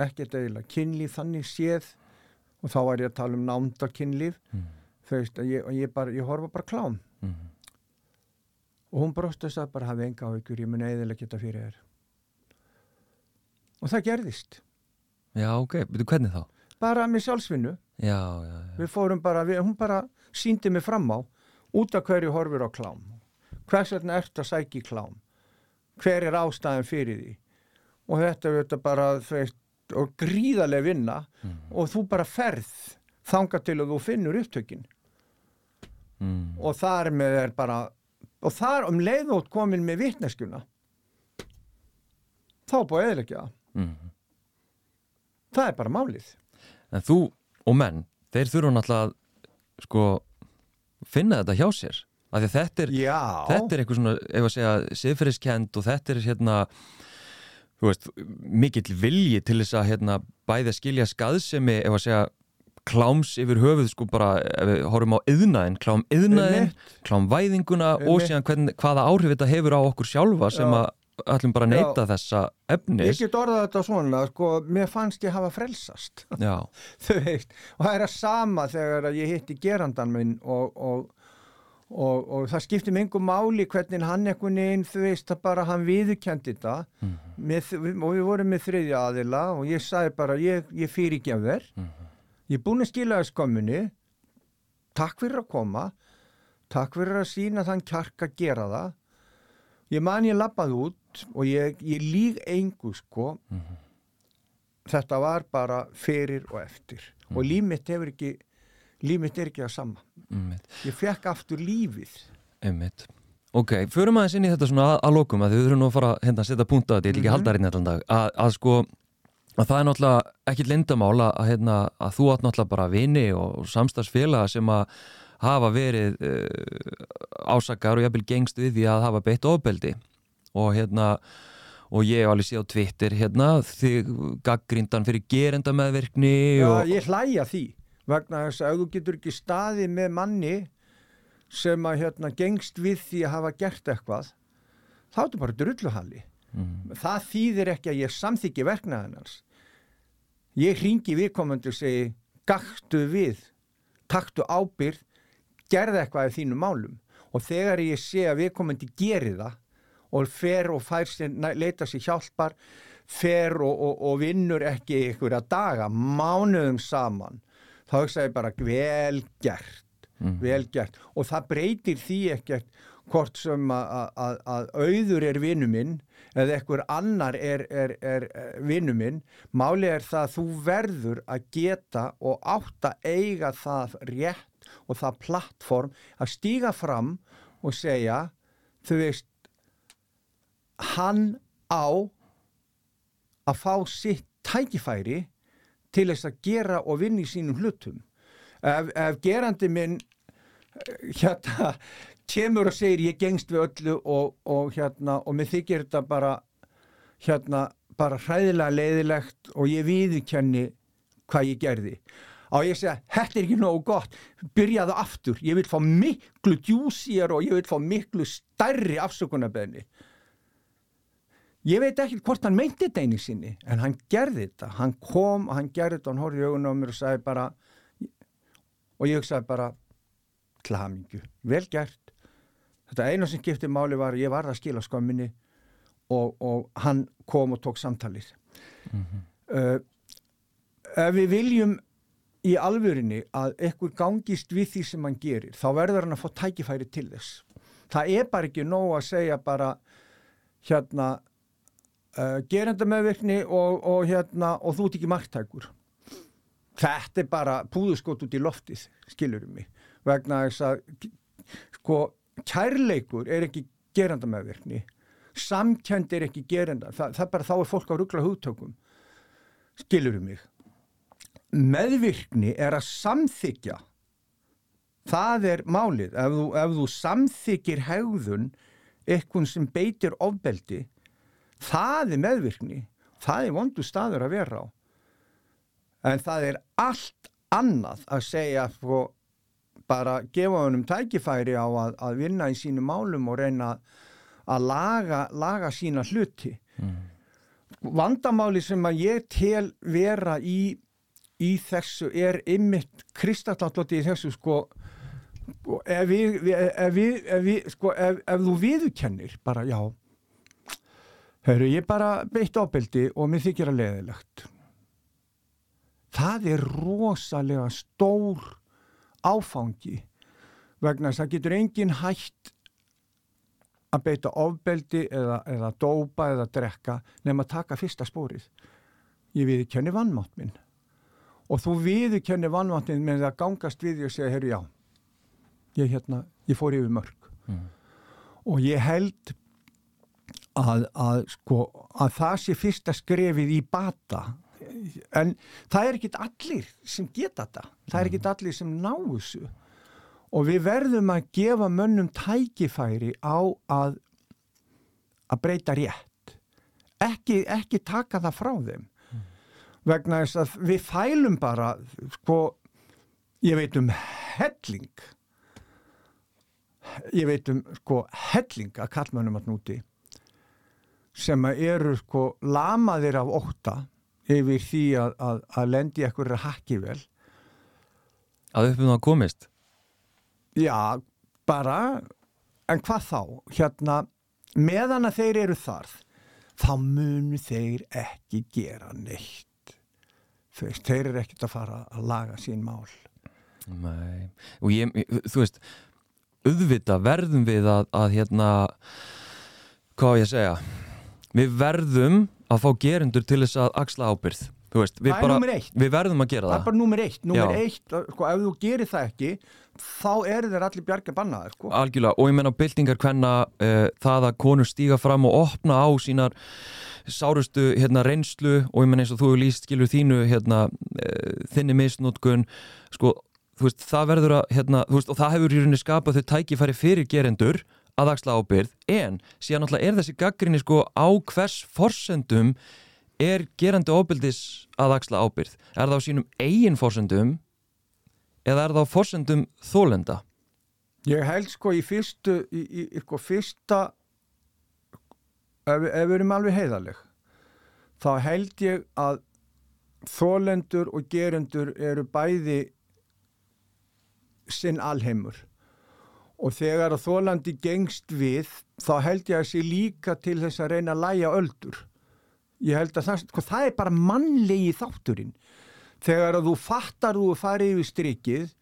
ekkert eiginlega kynlíf þannig séð. Og þá var ég að tala um námda kynlíf. Mm. þú veist, að ég, ég, bara, ég horfa bara klám. Mm. og hún og sagði bara hafi enga á ykkur, ég muni eðilega geta fyrir þér. Og það gerðist. Já, ok, betur hvernig þá? bara með sjálfsvinnu. Já, já, já. við fórum bara, við, hún bara síndi mig fram á út af hverju horfir á klám. Hvers vegna ert að sækja í klám hver er ástæðan fyrir því og þetta er þetta bara veist, og gríðarlega vinna og þú bara ferð þanga til að þú finnur upptökin Mm. og þar með er bara og þar um leiðótt komin með vitneskjuna þá búið það. Mm. það er bara málið En þú og menn, þeir þurfa náttúrulega að sko, finna þetta hjá sér af því að þetta er, þetta er eitthvað svona, ef að segja, siðferðiskend og þetta er hérna veist, mikill vilji til þess að hérna, bæði að skilja skaðsemi ef að segja kláms yfir höfuð sko bara, ef við horfum á yðnaðin, klám yðnaðin klám væðinguna og Einmitt. síðan hvern, hvaða áhrif þetta hefur á okkur sjálfa sem að ætlum bara að neyta þessa ég efnis get orðað þetta svona sko, mér fannst ég hafa frelsast. [laughs] Þú veist, og það er að sama þegar ég hitti gerandan minn og, og, og, og það skipti mig engum máli hvernig hann einhvern veginn, þú veist, það bara hann viðurkendi þetta. Með, og við vorum með þriðja aðila og ég sagði bara, ég, ég fyrirgef þér. Ég er búin að skila þess komunni takk fyrir að koma. Takk fyrir að sína þann kjark að gera það. Ég man ég lappað út og ég, ég líg engu sko. Þetta var bara fyrir og eftir. Og líf mitt hefur ekki líf mitt er ekki að sama. Einmitt, ég fekk aftur lífið. Einmitt. Ok, förum aðeins inn í þetta svona að, að lokum að þið þurfum nú að fara hérna að setja punkt á þetta, ég ætla ekki að halda hérna allan dag. Að, að sko, að það er náttúrulega ekki lindamál að, að, hérna, að þú átt náttúrulega bara vini og samstagsfélaga sem að hafa verið uh, ásakar og jafnvel gengst við því að hafa beitt ofbeldi. Og hérna og ég hef alveg séð á Twitter hérna þig gaggríndan fyrir gerenda meðverkni Já, og, ég hlæja því vegna þess að þú getur ekki staðið með manni sem að hérna gengst við því að hafa gert eitthvað þá er þetta bara drulluhalli. Mm, það þýðir ekki að ég samþykki verknaðinans ég hringi viðkomandu og segi gaktu við, taktu ábyrð gerði eitthvað í þínu málum. Og þegar ég sé að viðkomandi geri það og fer og fær sér, leita sér hjálpar fer og, og, og vinnur ekki ykkur að daga, mánuðum saman þá hugsa ég bara vel gert vel gert. Og það breytir því ekkert hvort sem að, auður er vinnu minn eða ekkur annar er, er, er vinnu minn. Máli er það að þú verður að geta og átt að eiga það rétt og það plattform að stíga fram og segja þú veist hann á að fá sitt tækifæri til þess að gera og vinna í sínum hlutum. Ef, ef gerandi minn hérna kemur og segir ég gengst við öllu og, og hérna og mér þykir þetta bara hérna bara hræðilega leiðilegt og ég viðurkenni hvað ég gerði. Á ég segja, þetta er ekki nógu gott. Byrjaðu aftur, ég vil fá miklu djúsíjar og ég vil fá miklu stærri afsökunarbeðni ég veit ekki hvort hann meinti þetta einu sinni en hann gerði þetta, hann kom og hann gerði þetta og hann horfði í augunum á mér og sagði bara og ég hugsaði bara til hamingju, vel gert. Þetta einu sem skipti máli var ég varð að skila skömminni og, og hann kom og tók samtalið. Uh, ef við viljum í alvörinni að ekkur gangist við því sem hann gerir þá verður hann að fá tækifæri til þess. Það er bara ekki nóg að segja bara hérna uh, gerenda meðvirkni og, og hérna og þú ert ekki marktækur. Þetta er bara púðuskot út í loftið, skilurum mig vegna þess að sko kærleikur er ekki geranda meðvirkni samkjönd er ekki geranda Þa, það er bara þá er fólk á ruggla hugtökum skilur um mig. Meðvirkni er að samþykja það er málið. Ef þú, ef þú samþykir hegðun eitthvað sem beitir ofbeldi það er meðvirkni. Það er vondu staður að vera á. En það er allt annað að segja sko, bara gefa honum tækifæri á að, að vinna í sínu málum og reyna að laga, laga sína hluti. Mm. vandamáli sem að ég tel vera í í þessu er ymmit kristalláttoti í þessu sko ef, við, ef, við, ef, við, sko, ef þú viðkennir bara já Hörru, ég bara beitt ábeldi og mér þykir að leðilegt það er rosalega stór áfangi vegna þess að getur engin hægt að beita ofbeldi eða, eða dópa eða drekka nefn að taka fyrsta spórið. Ég viðkenni vannmátt minn. Og þú viðkenni vannmáttin með að gangast við og segja, herru já ég, hérna, ég fór yfir mörg. Mm. og ég held að, að, sko, að það sé fyrsta skrefið í bata. En það er ekkit allir sem geta þetta. Það er ekkit allir sem ná þessu. Og við verðum að gefa mönnum tækifæri á að að breyta rétt. Ekki, ekki taka það frá þeim. Vegna þess að við fælum bara sko, ég veit um helling. Ég veit um sko helling að kallmönnum að núti sem eru sko lamaðir af óta yfir því að, að, að lendi ekkur að hakki vel. Að uppum það komist? Já, bara en hvað þá, hérna meðan að þeir eru þarð þá munu þeir ekki gera neitt. Veist, þeir eru ekkert að fara að laga sín mál. Nei, og ég, þú veist auðvita verðum við að, að hérna hvað ég segja við verðum að fá gerundur til þess að axla ábyrð Veist, við, bara, við verðum að gera það það. er bara nummer eitt, nummer eitt sko, ef þú gerir það ekki þá eru þeir allir bjarga bannaðir sko. algjörlega og ég menna á byltingar hvenna uh, það að konur stíga fram og opna á sínar sárustu hérna, reynslu og ég menn eins og þú hefur líst skilur þínu hérna, e, þinni misnótkun sko, veist, það verður að hérna, veist, og það hefur í rauninni skapað þau tækifæri fyrir gerendur að axla ábyrð en síðan náttúrulega er þessi gaggrinni sko á hvers forsendum er gerandi ábyrðis að axla ábyrð er það á sínum eigin forsendum eða er það á forsendum þólenda? Ég held sko í fyrstu í, í, í sko fyrsta ef, ef við erum alveg heiðaleg þá held ég að þólendur og gerendur eru bæði sinn alheimur og þegar að þólandi gengst við þá held ég að sé líka til þess að reyna að læja öldur. Ég held að það, sko, það er bara mannlegi þátturinn. Þegar að þú fattar þú fara yfir strikið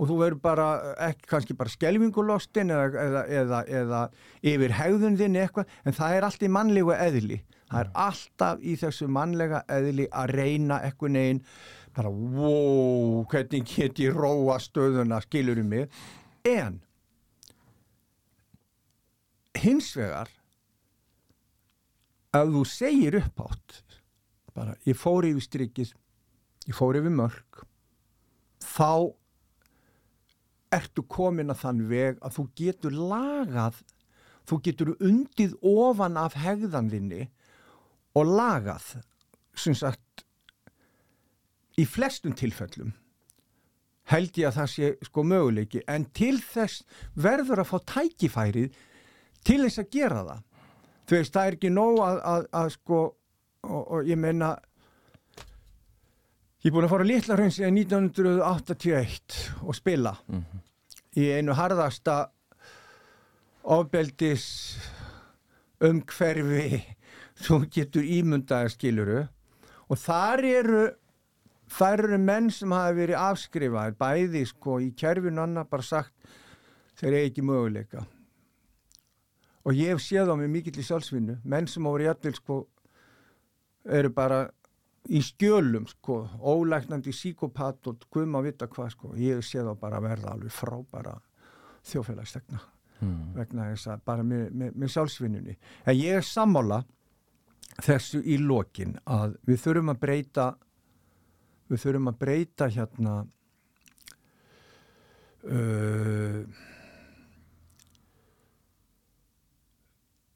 og þú verður bara, ekki kannski bara skelvingulostin eða, eða, eða, eða yfir hegðun þinn eitthvað en það er allt í mannlegu eðli. Það er alltaf í þessu mannlega eðli að reyna eitthvað neginn bara wow, hvernig get ég róa stöðuna, skilur um mig? En hins vegar að þú segir upp átt bara ég fór yfir strikið ég fór yfir mörg þá ertu komin að þann veg að þú getur lagað, þú getur undið ofan af hegðanðinni og lagað, sem sagt, í flestum tilfellum held ég að það sé sko möguleiki, en til þess verður að fá tækifærið til þess að gera það. Þú veist, það er ekki nóg að, að, að sko, og, og ég menna, Ég er búin að fara á Littlarhraun síðan 1981 og spila mm -hmm. í einu harðasta ofbeldis umhverfi þú getur ímundaðar skiluru og þar eru þar eru menn sem hafa verið afskrifaðir bæði sko í kjærfinu annar bara sagt þeir eru ekki möguleika og ég hef séð á mig mikill í sjálfsvinnu. Menn sem á verið jættil sko eru bara í skjölum sko, ólæknandi síkopat og guðum að vita hvað sko, ég sé þá bara verða alveg frábæra þjófélagstegna mm. vegna þess að bara með, með, með sjálfsvinnunni. En ég er sammála þessu í lokin að við þurfum að breyta við þurfum að breyta hérna uh,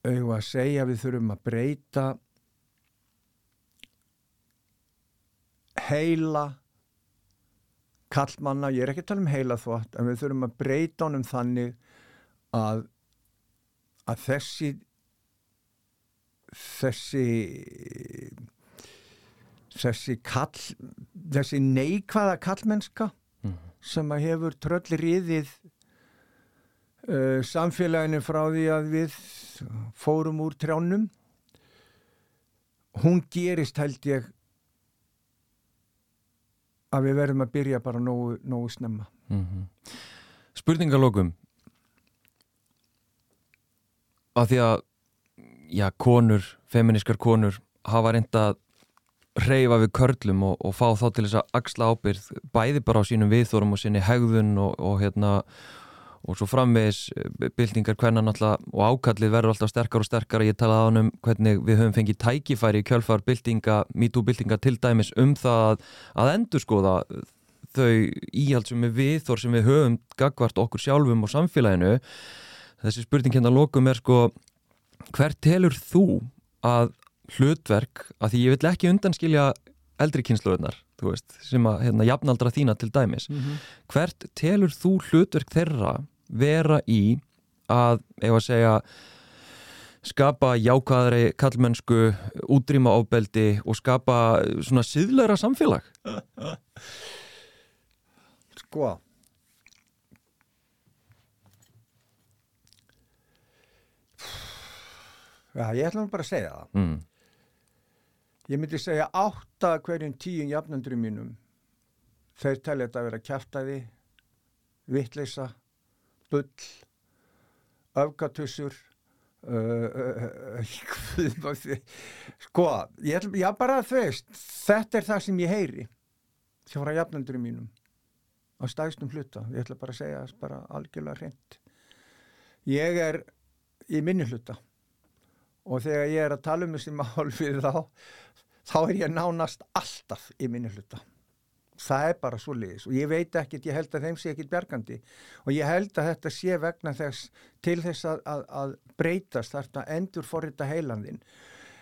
auðvitað að segja við þurfum að breyta heila kallmanna, ég er ekki að tala um heila þvott en við þurfum að breyta honum þannig að að þessi þessi þessi kall þessi neikvæða kallmennska mm. sem að hefur tröllir yðið uh, samfélaginu frá því að við fórum úr trjánum. Hún gerist held ég að við verðum að byrja bara nógu, nógu snemma. Mm -hmm. Spurningalókum að því að já, konur, feminískar konur hafa reynda að reyfa við körlum og, og fá þá til þess að axla ábyrð bæði bara á sínum viðþórum og sinni hegðun og, og hérna og svo framvegis eh, byltingar hvernan alltaf og ákallið verður alltaf sterkar og sterkar ég talaði á hann um hvernig við höfum fengið tækifæri í kjölfar byltinga, MeToo-byltinga til dæmis um það að, að endur skoða þau íhaldsum við viðþór sem við höfum gagvart okkur sjálfum og samfélaginu. Þessi spurning hérna lókum er sko hvert telur þú að hlutverk, að því ég vil ekki undanskilja eldri kynsluðunar sem að hérna, jafnaldra þína til dæmis. Mm -hmm. hvert telur þú hlutverk þeirra vera í að, ef að segja skapa jákvæðari kallmennsku, útrýma ábeldi og skapa svona síðleira samfélag Sko Já, ég ætla bara að segja það mm. Ég myndi segja átta hverjum tíun jafnandurum mínum þeir telja þetta að vera kæftæði vittleisa bull, öfgatussur uh, uh, uh, [laughs] sko ég, ég bara þveist þetta er það sem ég heyri hjá frá jafnandurum mínum á stæðstum hluta, ég ætla bara að segja bara algjörlega hreint. Ég er í minni hluta og þegar ég er að tala um þessi mál [laughs] við þá þá er ég nánast alltaf í minni hluta það er bara svo liðis og ég veit ekkert, ég held að þeim sé ekkert bjargandi. Og ég held að þetta sé vegna þess til þess að, að, að breytast þetta endur forrita heilandin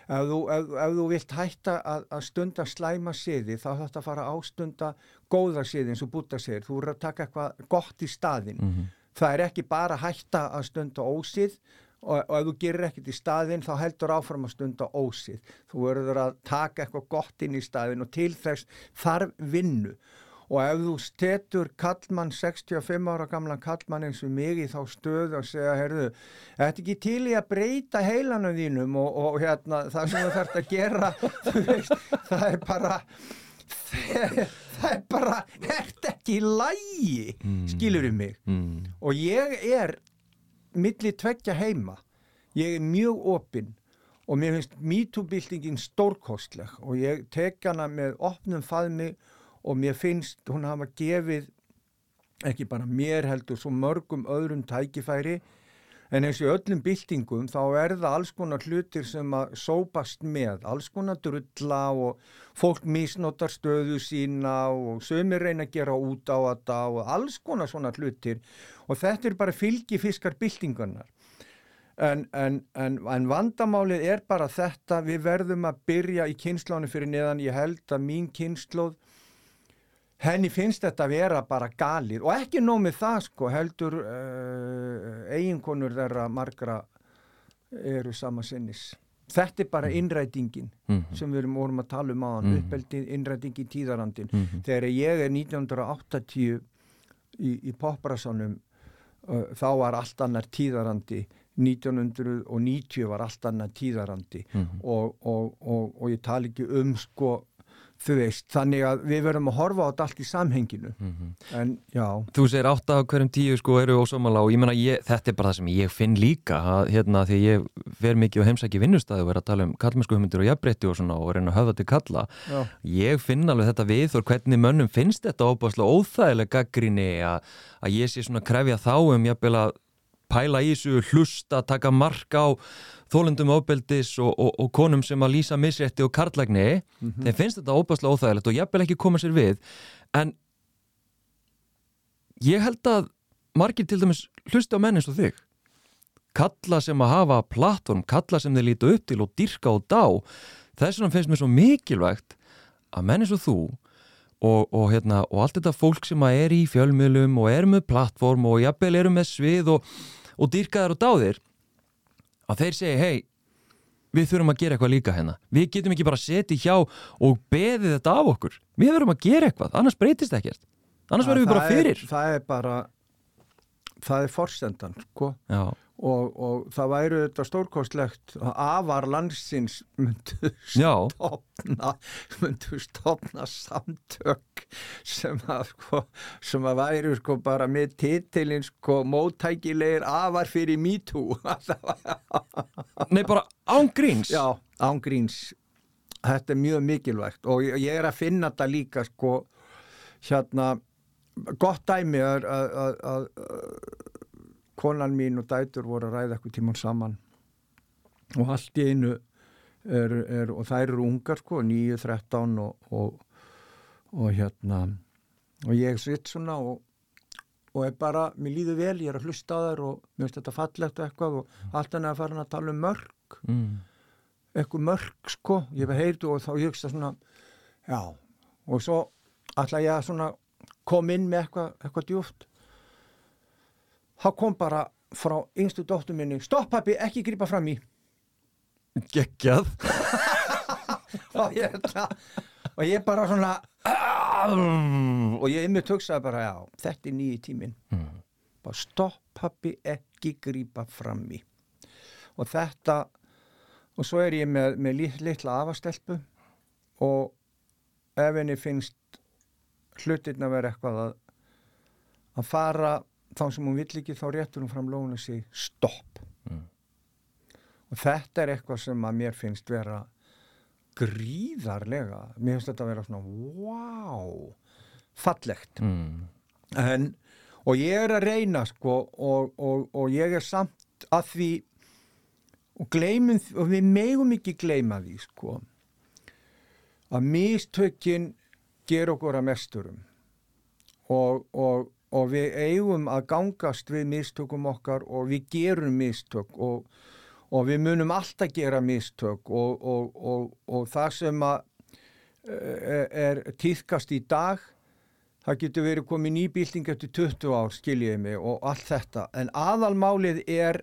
ef þú, ef, ef þú vilt hætta að, að stunda slæma siði þá þarf þetta að fara ástunda góða siði eins og búta sér, þú eru að taka eitthvað gott í staðin mm -hmm. það er ekki bara hætta að stunda ósið og, og ef þú gerir ekkert í staðin þá heldur áfram að stunda ósið. Þú verður að taka eitthvað gott inn í staðin og til þess þarf vinnu. Og ef þú stetur kallmann 65 ára gamlan kallmann eins og mig í þá stöðu og segja herðu, þetta er ekki til í að breyta heilanum þínum? Og, og hérna það sem þú þarfst að gera [laughs] veist, það er bara [laughs] það, er bara ert ekki í lægi mm. skilur um mig? Mm. og ég er milli tveggja heima. Ég er mjög opinn og mér finnst MeToo-bildingin stórkostleg og ég tek hana með opnum faðmi og mér finnst hún hafa gefið ekki bara mér heldur svo mörgum öðrum tækifæri en eins og öllum byltingum þá er það alls konar hlutir sem að sópast með, alls konar drulla og fólk misnotar stöðu sína og sömur reyna að gera út á þetta og alls konar svona hlutir. Og þetta er bara fylgifiskar byltingarnar en, en, en, en vandamálið er bara þetta, við verðum að byrja í kynnslónu fyrir neðan, ég held að mín kynnslóð henni finnst þetta að vera bara galið og ekki nómið það sko heldur uh, eiginkonur þeirra margra eru sama sinnis þetta er bara mm. innrætingin mm -hmm. sem við erum vorum að tala um aðan mm -hmm. uppeldin, innrætingin, tíðarandin mm -hmm. þegar ég er 1980 í, í popbrasanum uh, þá var allt annar tíðarandi 1990 var allt annar tíðarandi -hmm. og, og, og, og ég tala ekki um sko þú veist, þannig að við verðum að horfa á þetta allt í samhenginu. En já, Þú segir átta af hverjum tíu sko eru ósámála og ég menna þetta er bara það sem ég finn líka að, hérna því ég fer mikið og heimsæki vinnustæði og er að tala um kallmennsku humundir og jafnbreytti og svona og reyna að höfða til kalla. Já, ég finn alveg þetta við og hvernig mönnum finnst þetta óbáslega óþægilega gaggrinni að, að ég sé svona krefja þá um jafnvel að pæla í þessu, hlusta, taka mark á þólundum ofbeldis og, og, og konum sem að lýsa misrétti og karlagni, þeim finnst þetta óbáslega óþægilegt og jafnvel ekki koma sér við. En ég held að margir til dæmis hlusta á menn eins og þig. Kalla sem að hafa plattform, kalla sem þeir líta upp til og dyrka og dá. Þess vegna finnst mér svo mikilvægt að menn eins og þú og, og, hérna, og allt þetta fólk sem að er í fjölmiðlum og er með plattform og jafnvel eru með svið og, og dyrkaðar og dáðir að þeir segi, hei við þurfum að gera eitthvað líka hérna. Við getum ekki bara setið hjá og beðið þetta af okkur. Við þurfum að gera eitthvað, annars breytist ekkert. Annars verðum við bara fyrir er, það er bara það er forsendan sko. Já, og, og það væri þetta stórkostlegt að afar landsins myndu já, stopna myndu stopna samtök sem að sko, sem að væri sko bara með titilinn sko móttækilegir afar fyrir MeToo. [laughs] Nei bara ángríns já, ángríns þetta er mjög mikilvægt og ég, er að finna þetta líka sko hérna gott dæmi að konan mín og dætur voru að ræða eitthvað tíman saman. Og allt í einu er, er, og þær eru ungar sko 9, 13 og, og, og hérna og ég sitt svona og, og er bara, mér líður vel, ég er að hlusta á þær og mér finnst þetta fallegt og eitthvað og allt hann er að fara að tala um mörg mm. eitthvað mörg sko, ég hef heyrðu og þá ég hugsa svona, já. Og svo ætla ég að svona kom inn með eitthvað, eitthvað djúft þá kom bara frá yngstu dóttur minni, stopp pappi, ekki grípa fram í. Geggjað. [laughs] Og ég, og ég bara svona og ég ymmið hugsaði bara, já, þetta er nýji tíminn. Mm. bara stopp pappi, ekki grípa fram í. Og þetta og svo er ég með, með lit- litla afastelpu og ef henni finnst hlutirna vera eitthvað að, að fara þá sem hún vill ekki þá réttur hún fram og segi stopp Mm. og þetta er eitthvað sem að mér finnst vera gríðarlega mér finnst þetta vera svona wow, fallegt Mm. en, og ég er að reyna sko og, og, og ég er samt að því og gleymum og við megum ekki gleyma því sko að mistökin ger okkur að mesturum og, og, og við eigum að gangast við mistökum okkar og við gerum mistök og, og við munum alltaf gera mistök og, og, og það sem að eh, er týðkast í dag það getur verið komið nýbilding eftir 20 ár, skiljiði mig, og allt þetta. En aðalmálið er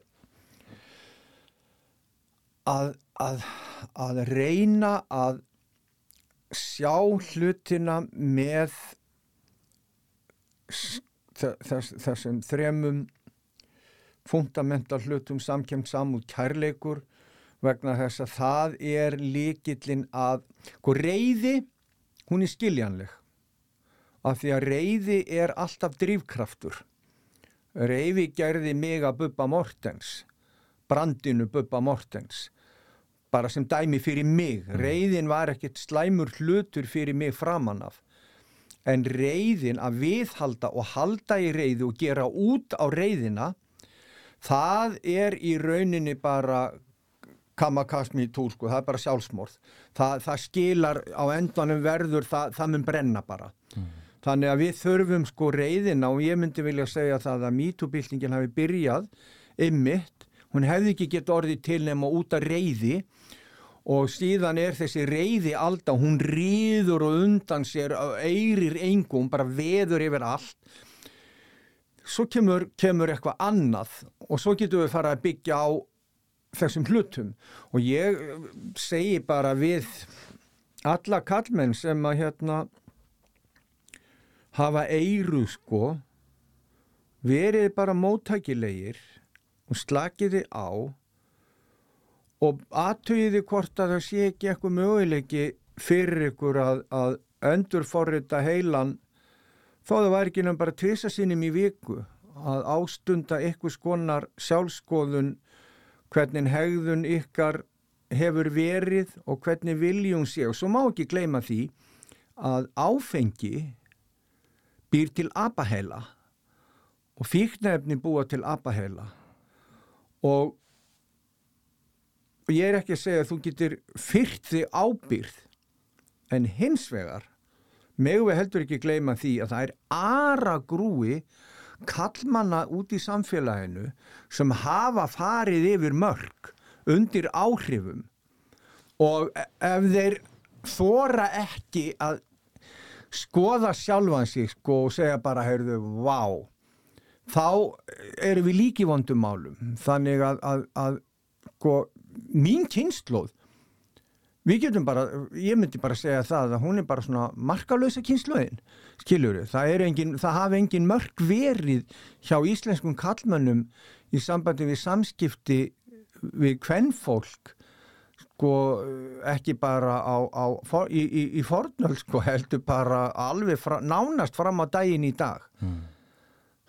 að, að, að reyna að sjá hlutina með s- þess, þessum þremum fundamental hlutum samkjönd samúð kærleikur vegna þess að það er líkillin að sko reyði, hún er skiljanleg. Af því að reyði er alltaf drivkraftur. Reyði gerði mig að Bubba Mortens brandinu Bubba Mortens bara sem dæmi fyrir mig. Reyðin var ekkert slæmur hlutur fyrir mig framan af en reyðin að viðhalda og halda í reyði og gera út á reyðina það er í rauninni bara kamakasmi í túr sko, það er bara sjálfsmorð. Það, það skilar á endanum verður það, það mun brenna bara. Þannig að við þurfum sko reyðina og ég myndi vilja segja það að mítúbyltingin hafi byrjað ymmit, hún hefði ekki gett orðið til nema út að reyði og síðan er þessi reyði alda, hún rýður og undan sér, eirir engum, bara veður yfir allt. Svo kemur, kemur eitthvað annað og svo getum við fara að byggja á þessum hlutum. Og ég segi bara við alla kallmenn sem að hérna hafa eiru sko verið bara móttækilegir og slakiði á og aðtögiði hvort að það sé ekki eitthvað möguleiki fyrir ykkur að, að endurforrita heilan þó það var ekki nefn bara tvisa sinum í viku að ástunda ykkur skonar sjálfskoðun hvernig hegðun ykkar hefur verið og hvernig viljum sé. Og svo má ekki gleyma því að áfengi býr til apaheila og fíknefni búa til apaheila. Og, og ég er ekki að segja að þú getur fyrrt þig ábyrð en hins vegar megum við heldur ekki gleyma því að það er ara grúi kallmanna út í samfélaginu sem hafa farið yfir mörg undir áhrifum. Og e- ef þeir þóra ekki að skoða sjálfan sig sko og segja bara, heyrðu, vá þá erum við líki vondum málum. Þannig að, að, að sko, mín kynnslóð við getum bara, ég myndi bara segja það að hún er bara svona markalösa kynnslóðin skiljuru, það, engin, það hafi engin mörg verið hjá íslenskum kallmönnum í sambandi við samskipti við kvennfólk sko ekki bara á, á, í, í, í fornöld sko heldur bara alveg fra, nánast fram á daginn í dag. Mm.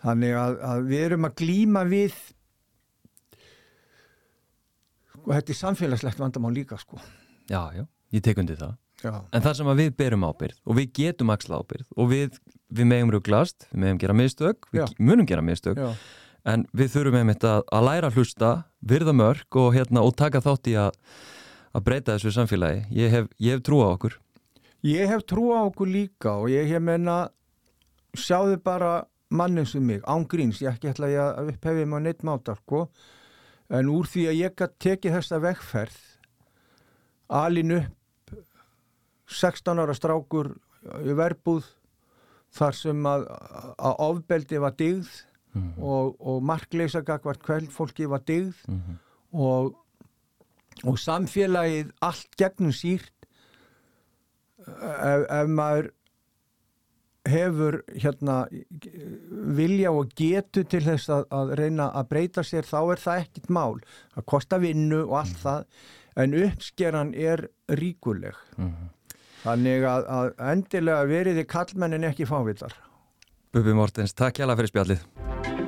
þannig að, að við erum að glýma við sko þetta er samfélagslegt vandamál líka sko Já, já, ég tek undir það já. en það sem að við berum ábyrð og við getum axla ábyrð og við, við megum ruglast, við megum gera mistök við já. munum gera mistök já. en við þurfum einmitt að, að læra að hlusta virða mörg og, hérna, og taka þátt í að að breyta þessu samfélagi. Ég hef, ég hef trú á okkur. Ég hef trú á okkur líka og ég hef menna sjáðu bara mannin sem mig, ángríns, ég ekki ætla að upphefið maður neitt mátar, sko en úr því að ég gæti tekið þessa vegferð alin upp 16 ára strákur í verbúð þar sem að, að ofbeldi var digð mm -hmm. og, og markleisa gagvart kveld fólki var digð mm -hmm. og og samfélagið allt gegnum sírt ef, ef maður hefur hérna vilja og getu til þess að, að reyna að breyta sér þá er það ekkit mál að kosta vinnu og allt mm. það en uppskeran er ríkuleg mm. þannig að, að endilega veriði kallmennin ekki fávillar Bubi Mortens, takk hjá það fyrir spjallið